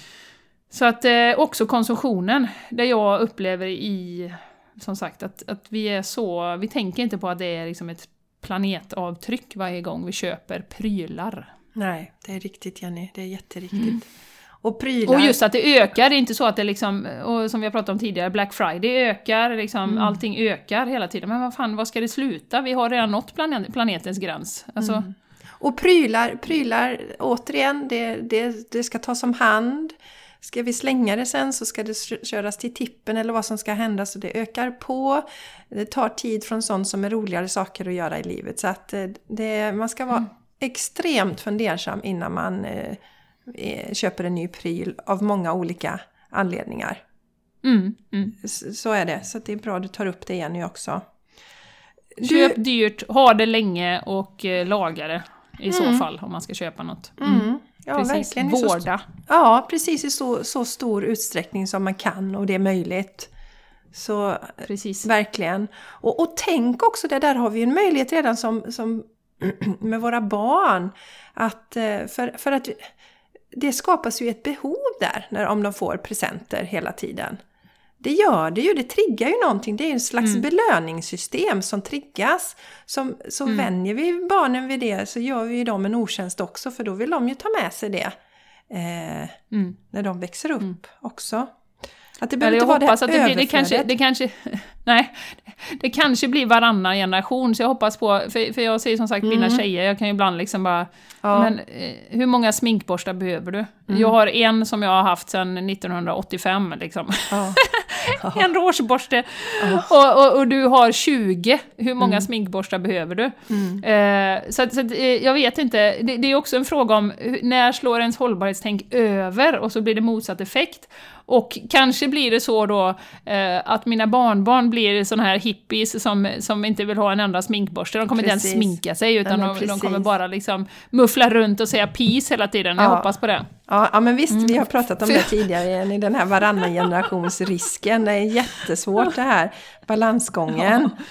Så att eh, också konsumtionen, där jag upplever i, som sagt, att, att vi är så, vi tänker inte på att det är liksom ett planetavtryck varje gång vi köper prylar. Nej, det är riktigt Jenny, det är jätteriktigt. Mm. Och prylar... Och just att det ökar, det är inte så att det liksom, och som vi har pratat om tidigare, Black Friday ökar, liksom, mm. allting ökar hela tiden. Men vad fan, vad ska det sluta? Vi har redan nått planetens gräns. Alltså... Mm. Och prylar, prylar, återigen, det, det, det ska tas om hand. Ska vi slänga det sen så ska det köras till tippen eller vad som ska hända så det ökar på. Det tar tid från sånt som är roligare saker att göra i livet. Så att eh, det, man ska vara mm. extremt fundersam innan man eh, eh, köper en ny pryl av många olika anledningar. Mm, mm. Så, så är det, så det är bra att du tar upp det igen nu också. Du... Köp dyrt, ha det länge och eh, laga det i så mm. fall om man ska köpa något. Mm. Ja, precis. verkligen. Vårda. Ja, precis i så, så stor utsträckning som man kan och det är möjligt. Så precis. verkligen. Och, och tänk också, det där har vi en möjlighet redan som, som med våra barn. Att, eh, för, för att det skapas ju ett behov där när, om de får presenter hela tiden. Det gör det ju, det triggar ju någonting. Det är en slags mm. belöningssystem som triggas. Som, så mm. vänjer vi barnen vid det så gör vi dem en otjänst också för då vill de ju ta med sig det eh, mm. när de växer upp mm. också. Att det behöver inte vara det här att det, blir, det kanske, det kanske, nej, det kanske blir varannan generation, så jag hoppas på, för, för jag ser som sagt mm. mina tjejer, jag kan ju ibland liksom bara, ja. men eh, hur många sminkborstar behöver du? Mm. Jag har en som jag har haft sedan 1985 liksom. Ja. en rougeborste. Och, och, och, du har 20, hur många mm. sminkborstar behöver du? Mm. Eh, så, så eh, jag vet inte, det, det, är också en fråga om när slår ens hållbarhetstänk över och så blir det motsatt effekt. Och kanske blir det så då eh, att mina barnbarn blir såna här hippies som, som inte vill ha en enda sminkborste. De kommer precis. inte ens sminka sig utan ja, de, de, kommer bara liksom muffla runt och säga peace hela tiden. Jag hoppas på det. Ja, ja men visst, mm. vi har pratat om det tidigare i den här varannan generationsrisken. Det är jättesvårt det här, balansgången. Ja.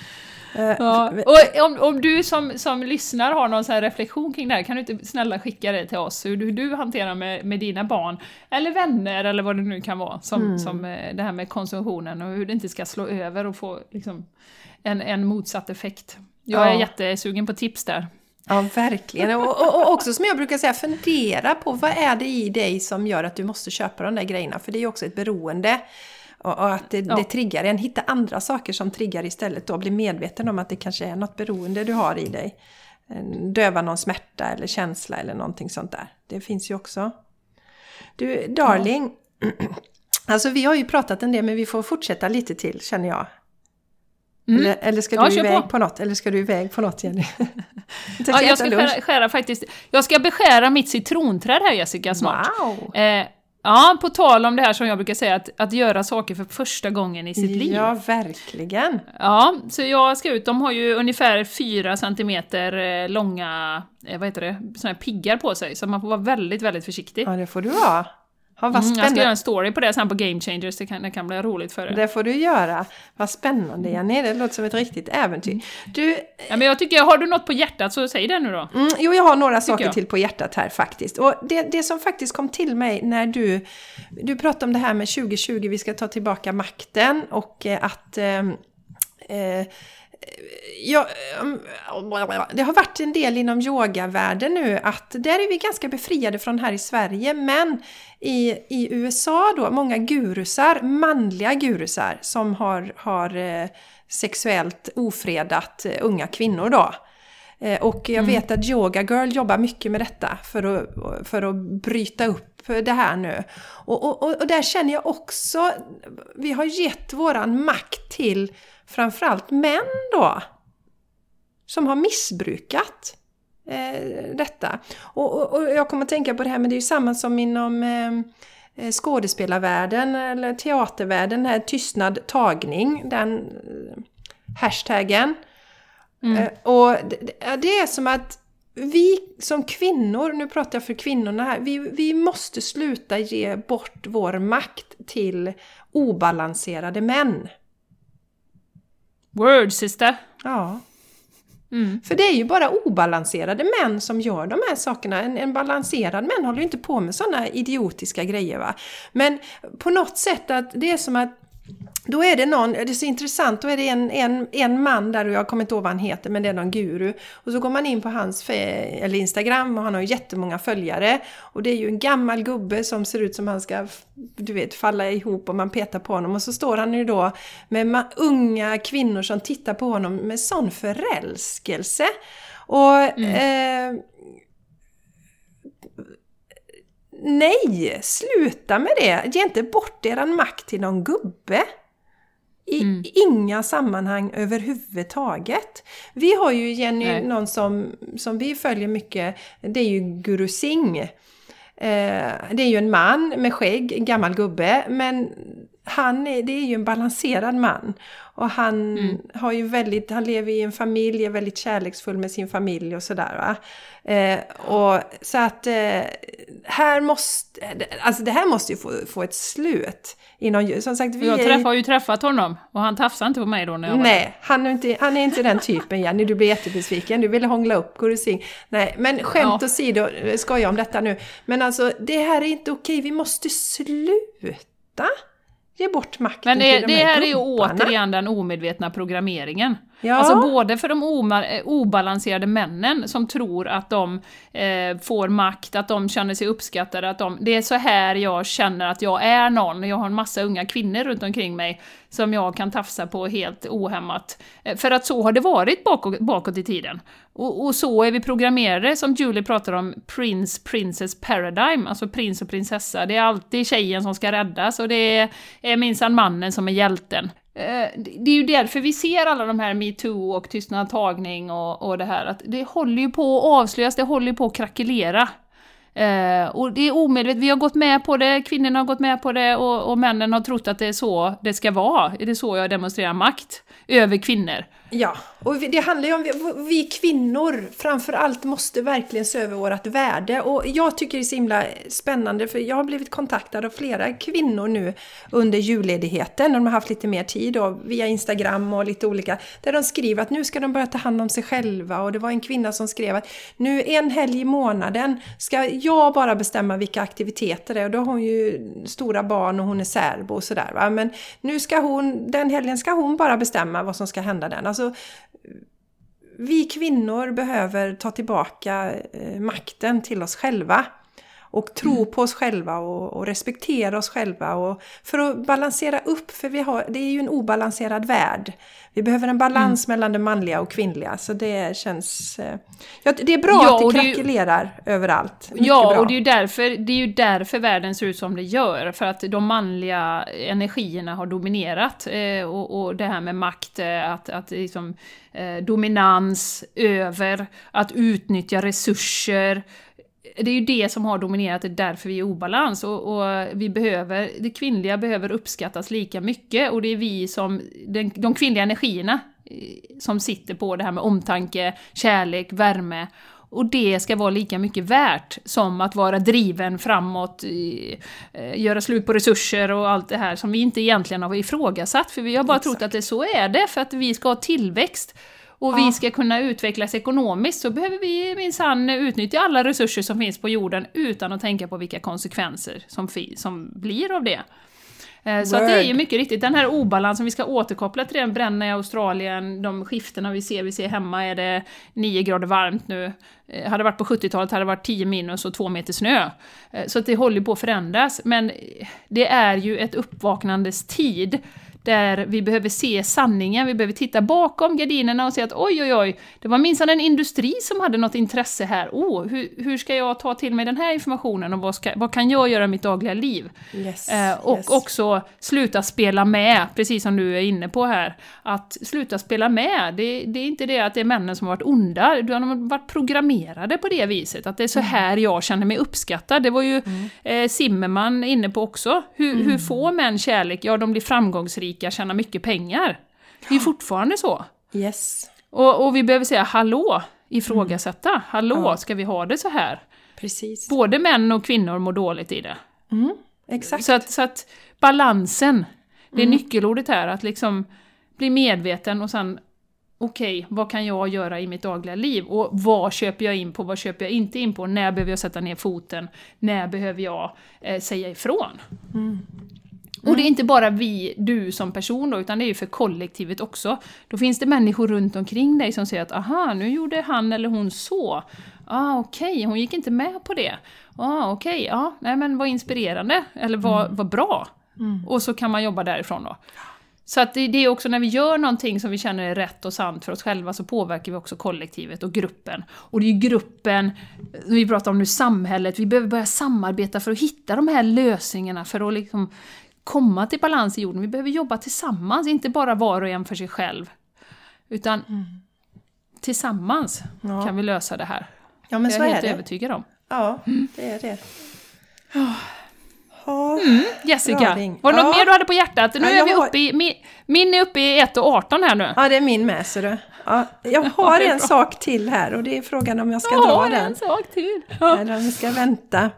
Eh, ja. Och om, om du som, som lyssnar har någon sån reflektion kring det här, kan du inte snälla skicka det till oss, hur du, hur du hanterar med, med dina barn, eller vänner, eller vad det nu kan vara, som, mm. som eh, det här med konsumtionen och hur det inte ska slå över och få liksom, en, en motsatt effekt. Jag ja. är jättesugen på tips där. Ja, verkligen. Och, och, och, också som jag brukar säga, fundera på vad är det i dig som gör att du måste köpa de där grejerna? För det är ju också ett beroende. Och, och att det, Ja. det triggar en. Hitta andra saker som triggar istället då. Bli medveten om att det kanske är något beroende du har i dig. Döva någon smärta eller känsla eller någonting sånt där. Det finns ju också. Du, darling. Alltså vi har ju pratat en del men vi får fortsätta lite till känner jag. Eller, eller ska Mm. Ja, du iväg på. på. något? Eller ska du iväg på något Jenny? Ja, jag ska skära, skära faktiskt... Jag ska beskära mitt citronträd här Jessica snart. Wow! Eh, ja, på tal om det här som jag brukar säga, att, att göra saker för första gången i sitt liv. Ja, verkligen. Ja, så jag ska ut. De har ju ungefär 4 centimeter eh, långa, eh, vad heter det, såna här piggar på sig. Så man får vara väldigt, väldigt försiktig. Ja, det får du vara. Ja, vad Mm, jag ska göra en story på det sen på Game Changers, det kan, det kan bli roligt för er. Det får du göra. Vad spännande Jenny, det låter som ett riktigt äventyr. Du, Ja, men jag tycker, har du något på hjärtat så säg det nu då. mm, jo jag har några saker jag. till på hjärtat här faktiskt. Och det, det som faktiskt kom till mig när du, du pratade om det här med 2020, vi ska ta tillbaka makten och eh, att ehm, eh, Ja, um, det har varit en del inom yogavärlden nu att där är vi ganska befriade från här i Sverige men i, i USA då, många gurusar, manliga gurusar som har, har eh, sexuellt ofredat eh, unga kvinnor då. Eh, Och jag vet att Yoga Girl jobbar mycket med detta för att, för att bryta upp det här nu. Och, och- och där känner jag också, vi har gett våran makt till framförallt män då. Som har missbrukat eh, detta. Och, och, och jag kommer att tänka på det här, men det är ju samma som inom eh, eh, skådespelarvärlden eller teatervärlden, den här tystnad tagning, den eh, hashtaggen. Eh, Och det, det- det är som att vi som kvinnor, nu pratar jag för kvinnorna här, vi, vi måste sluta ge bort vår makt till obalanserade män. Word sister! Ja. Mm. För det är ju bara obalanserade män som gör de här sakerna. En, en balanserad män håller ju inte på med sådana idiotiska grejer va. Men på något sätt att det är som att då är det någon, det är så intressant, då är det en, en, en man där och jag kommer inte ihåg vad han heter men det är någon guru. Och så går man in på hans eller Instagram och han har ju jättemånga följare. Och det är ju en gammal gubbe som ser ut som han ska, du vet, falla ihop och man petar på honom. Och så står han ju då med unga kvinnor som tittar på honom med sån förälskelse. Och eh, Nej, sluta med det! Ge inte bort eran makt till någon gubbe. I inga sammanhang överhuvudtaget. Vi har ju Jenny, Nej. någon som, som vi följer mycket, det är ju Guru Singh. Eh, det är ju en man med skägg, en gammal gubbe, men han är, det är ju en balanserad man. Och han har ju väldigt, han lever i en familj, är väldigt kärleksfull med sin familj och sådär. Eh, och så att eh, här måste, alltså det här måste ju få, få ett slut. Inom, som sagt, vi Jag är- träff, har ju träffat honom och han tafsade inte på mig då när jag var. Nej, han är, inte, han är inte den typen Jenny, du blir jättebesviken, du vill hångla upp Guru Singh. Nej, men skämt Ja. åsido, skoja om detta nu. Men alltså, det här är inte okej, vi måste sluta ge bort makten Men det, till de det här är ju återigen den omedvetna programmeringen. Ja. Alltså både för de eh, obalanserade männen som tror att de eh, får makt, att de känner sig uppskattade, att de, det är så här jag känner att jag är någon. Jag har en massa unga kvinnor runt omkring mig som jag kan tafsa på helt ohämmat. Eh, för att så har det varit bakåt, bakåt i tiden. Och, och så är vi programmerade, som Julie pratar om, Prince Princess Paradigm, alltså prins och prinsessa. Det är alltid tjejen som ska räddas och det är, är minsann mannen som är hjälten. Eh, det är ju därför vi ser alla de här metoo och tystnadtagning och, och det här, att det håller ju på att avslöjas, det håller ju på att krackelera. Eh, och det är omedvetet, vi har gått med på det, kvinnorna har gått med på det och, och männen har trott att det är så det ska vara. är Det så jag demonstrerar makt över kvinnor. Ja, och det handlar ju om, vi, vi kvinnor framför allt måste verkligen se över vårt värde. Och jag tycker det är så himla spännande för jag har blivit kontaktad av flera kvinnor nu under julledigheten, när de har haft lite mer tid och via Instagram och lite olika, där de skriver att nu ska de börja ta hand om sig själva och det var en kvinna som skrev att nu en helg i månaden ska jag bara bestämma vilka aktiviteter det är och då har hon ju stora barn och hon är särbo och sådär va. Men nu ska hon, den helgen ska hon bara bestämma vad som ska hända den. Alltså, Alltså, vi kvinnor behöver ta tillbaka eh, makten till oss själva och tro på oss själva och, och, respektera oss själva. Och för att balansera upp, för vi har, det är ju en obalanserad värld. Vi behöver en balans mm. mellan det manliga och kvinnliga. Så det känns... Eh, ja, det är bra ja, att det krackelerar ju, överallt. Mycket ja, bra. och det är, ju därför, det är ju därför världen ser ut som det gör. För att de manliga energierna har dominerat. Eh, och, och det här med makt, eh, att, att liksom, eh, dominans över, att utnyttja resurser, det är ju det som har dominerat, det är därför vi är i obalans. Och, och, vi behöver, det kvinnliga behöver uppskattas lika mycket och det är vi som, den, de kvinnliga energierna eh, som sitter på det här med omtanke, kärlek, värme. Och det ska vara lika mycket värt som att vara driven framåt, eh, göra slut på resurser och allt det här som vi inte egentligen har ifrågasatt. För vi har bara Exakt. trott att det så är det, för att vi ska ha tillväxt och vi ska kunna utvecklas ekonomiskt så behöver vi minsann utnyttja alla resurser som finns på jorden utan att tänka på vilka konsekvenser som, som blir av det. Eh, så det är ju mycket riktigt den här obalansen, vi ska återkoppla till den bränna i Australien, de skiftena vi ser, vi ser hemma är det 9 grader varmt nu. Eh, hade det varit på 70-talet hade det varit 10 minus och 2 meter snö. Eh, så att det håller på att förändras, men det är ju ett uppvaknandes tid där vi behöver se sanningen, vi behöver titta bakom gardinerna och se att oj, oj, oj, det var minsann en industri som hade något intresse här. Oh, hur, hur ska jag ta till mig den här informationen och vad, ska, vad kan jag göra i mitt dagliga liv? Yes, eh, och yes. också sluta spela med, precis som du är inne på här. Att sluta spela med, det, det är inte det att det är männen som har varit onda, de har varit programmerade på det viset, att det är så mm. här jag känner mig uppskattad. Det var ju mm. eh, Zimmerman inne på också. Hur, mm. hur får män kärlek? Ja, de blir framgångsrika rika tjänar mycket pengar. Det är fortfarande så. Yes. Och, och vi behöver säga hallå, ifrågasätta. Mm. Hallå, ja. ska vi ha det så här? Precis. Både män och kvinnor mår dåligt i det. Mm. Exakt. Så att, så att balansen, det är mm. nyckelordet här, att liksom bli medveten och sen okej, okay, vad kan jag göra i mitt dagliga liv? Och vad köper jag in på, vad köper jag inte in på? När behöver jag sätta ner foten? När behöver jag eh, säga ifrån? Mm. Och det är inte bara vi, du som person då, utan det är ju för kollektivet också. Då finns det människor runt omkring dig som säger att aha, nu gjorde han eller hon så. Ah, okej, okay, hon gick inte med på det. Ah, okej, okay, ja, nej men vad inspirerande, eller vad, mm. vad bra. Mm. Och så kan man jobba därifrån då. Så att det, det, är också när vi gör någonting som vi känner är rätt och sant för oss själva så påverkar vi också kollektivet och gruppen. Och det är ju gruppen, vi pratar om nu samhället, vi behöver börja samarbeta för att hitta de här lösningarna för att liksom komma till balans i jorden. Vi behöver jobba tillsammans, inte bara var och en för sig själv. Utan mm. tillsammans ja. kan vi lösa det här. Ja, men det så är jag helt är övertygad om. Ja, det är det. Mm, Jessica, var det ja. något mer du hade på hjärtat? Nu ja, är vi uppe i, min, min är uppe i 1.18 här nu. Ja, det är min med ser du. Ja, jag har en sak till här och det är frågan om jag ska ja, dra den. en sak till. Eller om vi ska vänta.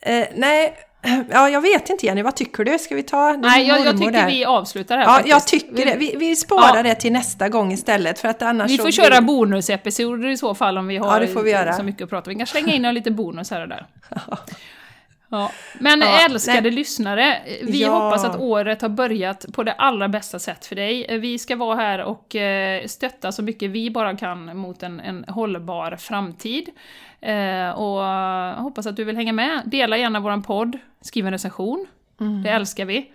Eh, nej, Ja, jag vet inte Jenny, vad tycker du? Ska vi ta Nej, jag, jag tycker där? vi avslutar här Ja, faktiskt. jag tycker det. Vi, vi sparar ja. det till nästa gång istället för att annars Vi får köra blir... bonusepisoder i så fall om vi har ja, det får vi göra. så mycket att prata om. Vi kan slänga in lite bonus här och där. Ja. Men ja, älskade nej. lyssnare, vi ja. hoppas att året har börjat på det allra bästa sätt för dig. Vi ska vara här och eh, stötta så mycket vi bara kan mot en, en hållbar framtid. Eh, och hoppas att du vill hänga med. Dela gärna våran podd, skriv en recension. Mm. Det älskar vi.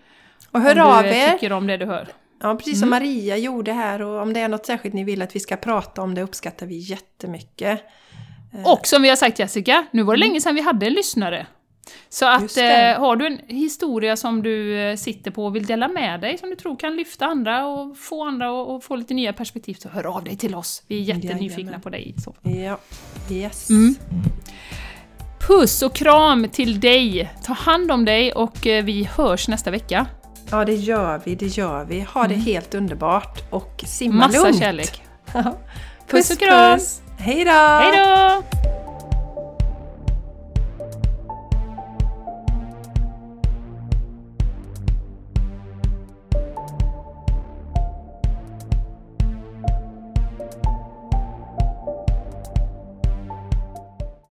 Och hör om av du er. tycker om det du hör. Ja, precis som mm. Maria gjorde här och om det är något särskilt ni vill att vi ska prata om det uppskattar vi jättemycket. Och som vi har sagt Jessica, nu var det länge sedan vi hade en lyssnare. Så att eh, har du en historia som du eh, sitter på och vill dela med dig, som du tror kan lyfta andra och få andra att få lite nya perspektiv, så hör av dig till oss. Vi är jättenyfikna på dig. Så. Ja, yes. Mm. Puss och kram till dig! Ta hand om dig och eh, vi hörs nästa vecka. Ja, det gör vi, det gör vi. Ha det mm. helt underbart och simma Massa lugnt! Massa kärlek! puss, puss och kram! Puss. Hej då! Hej då!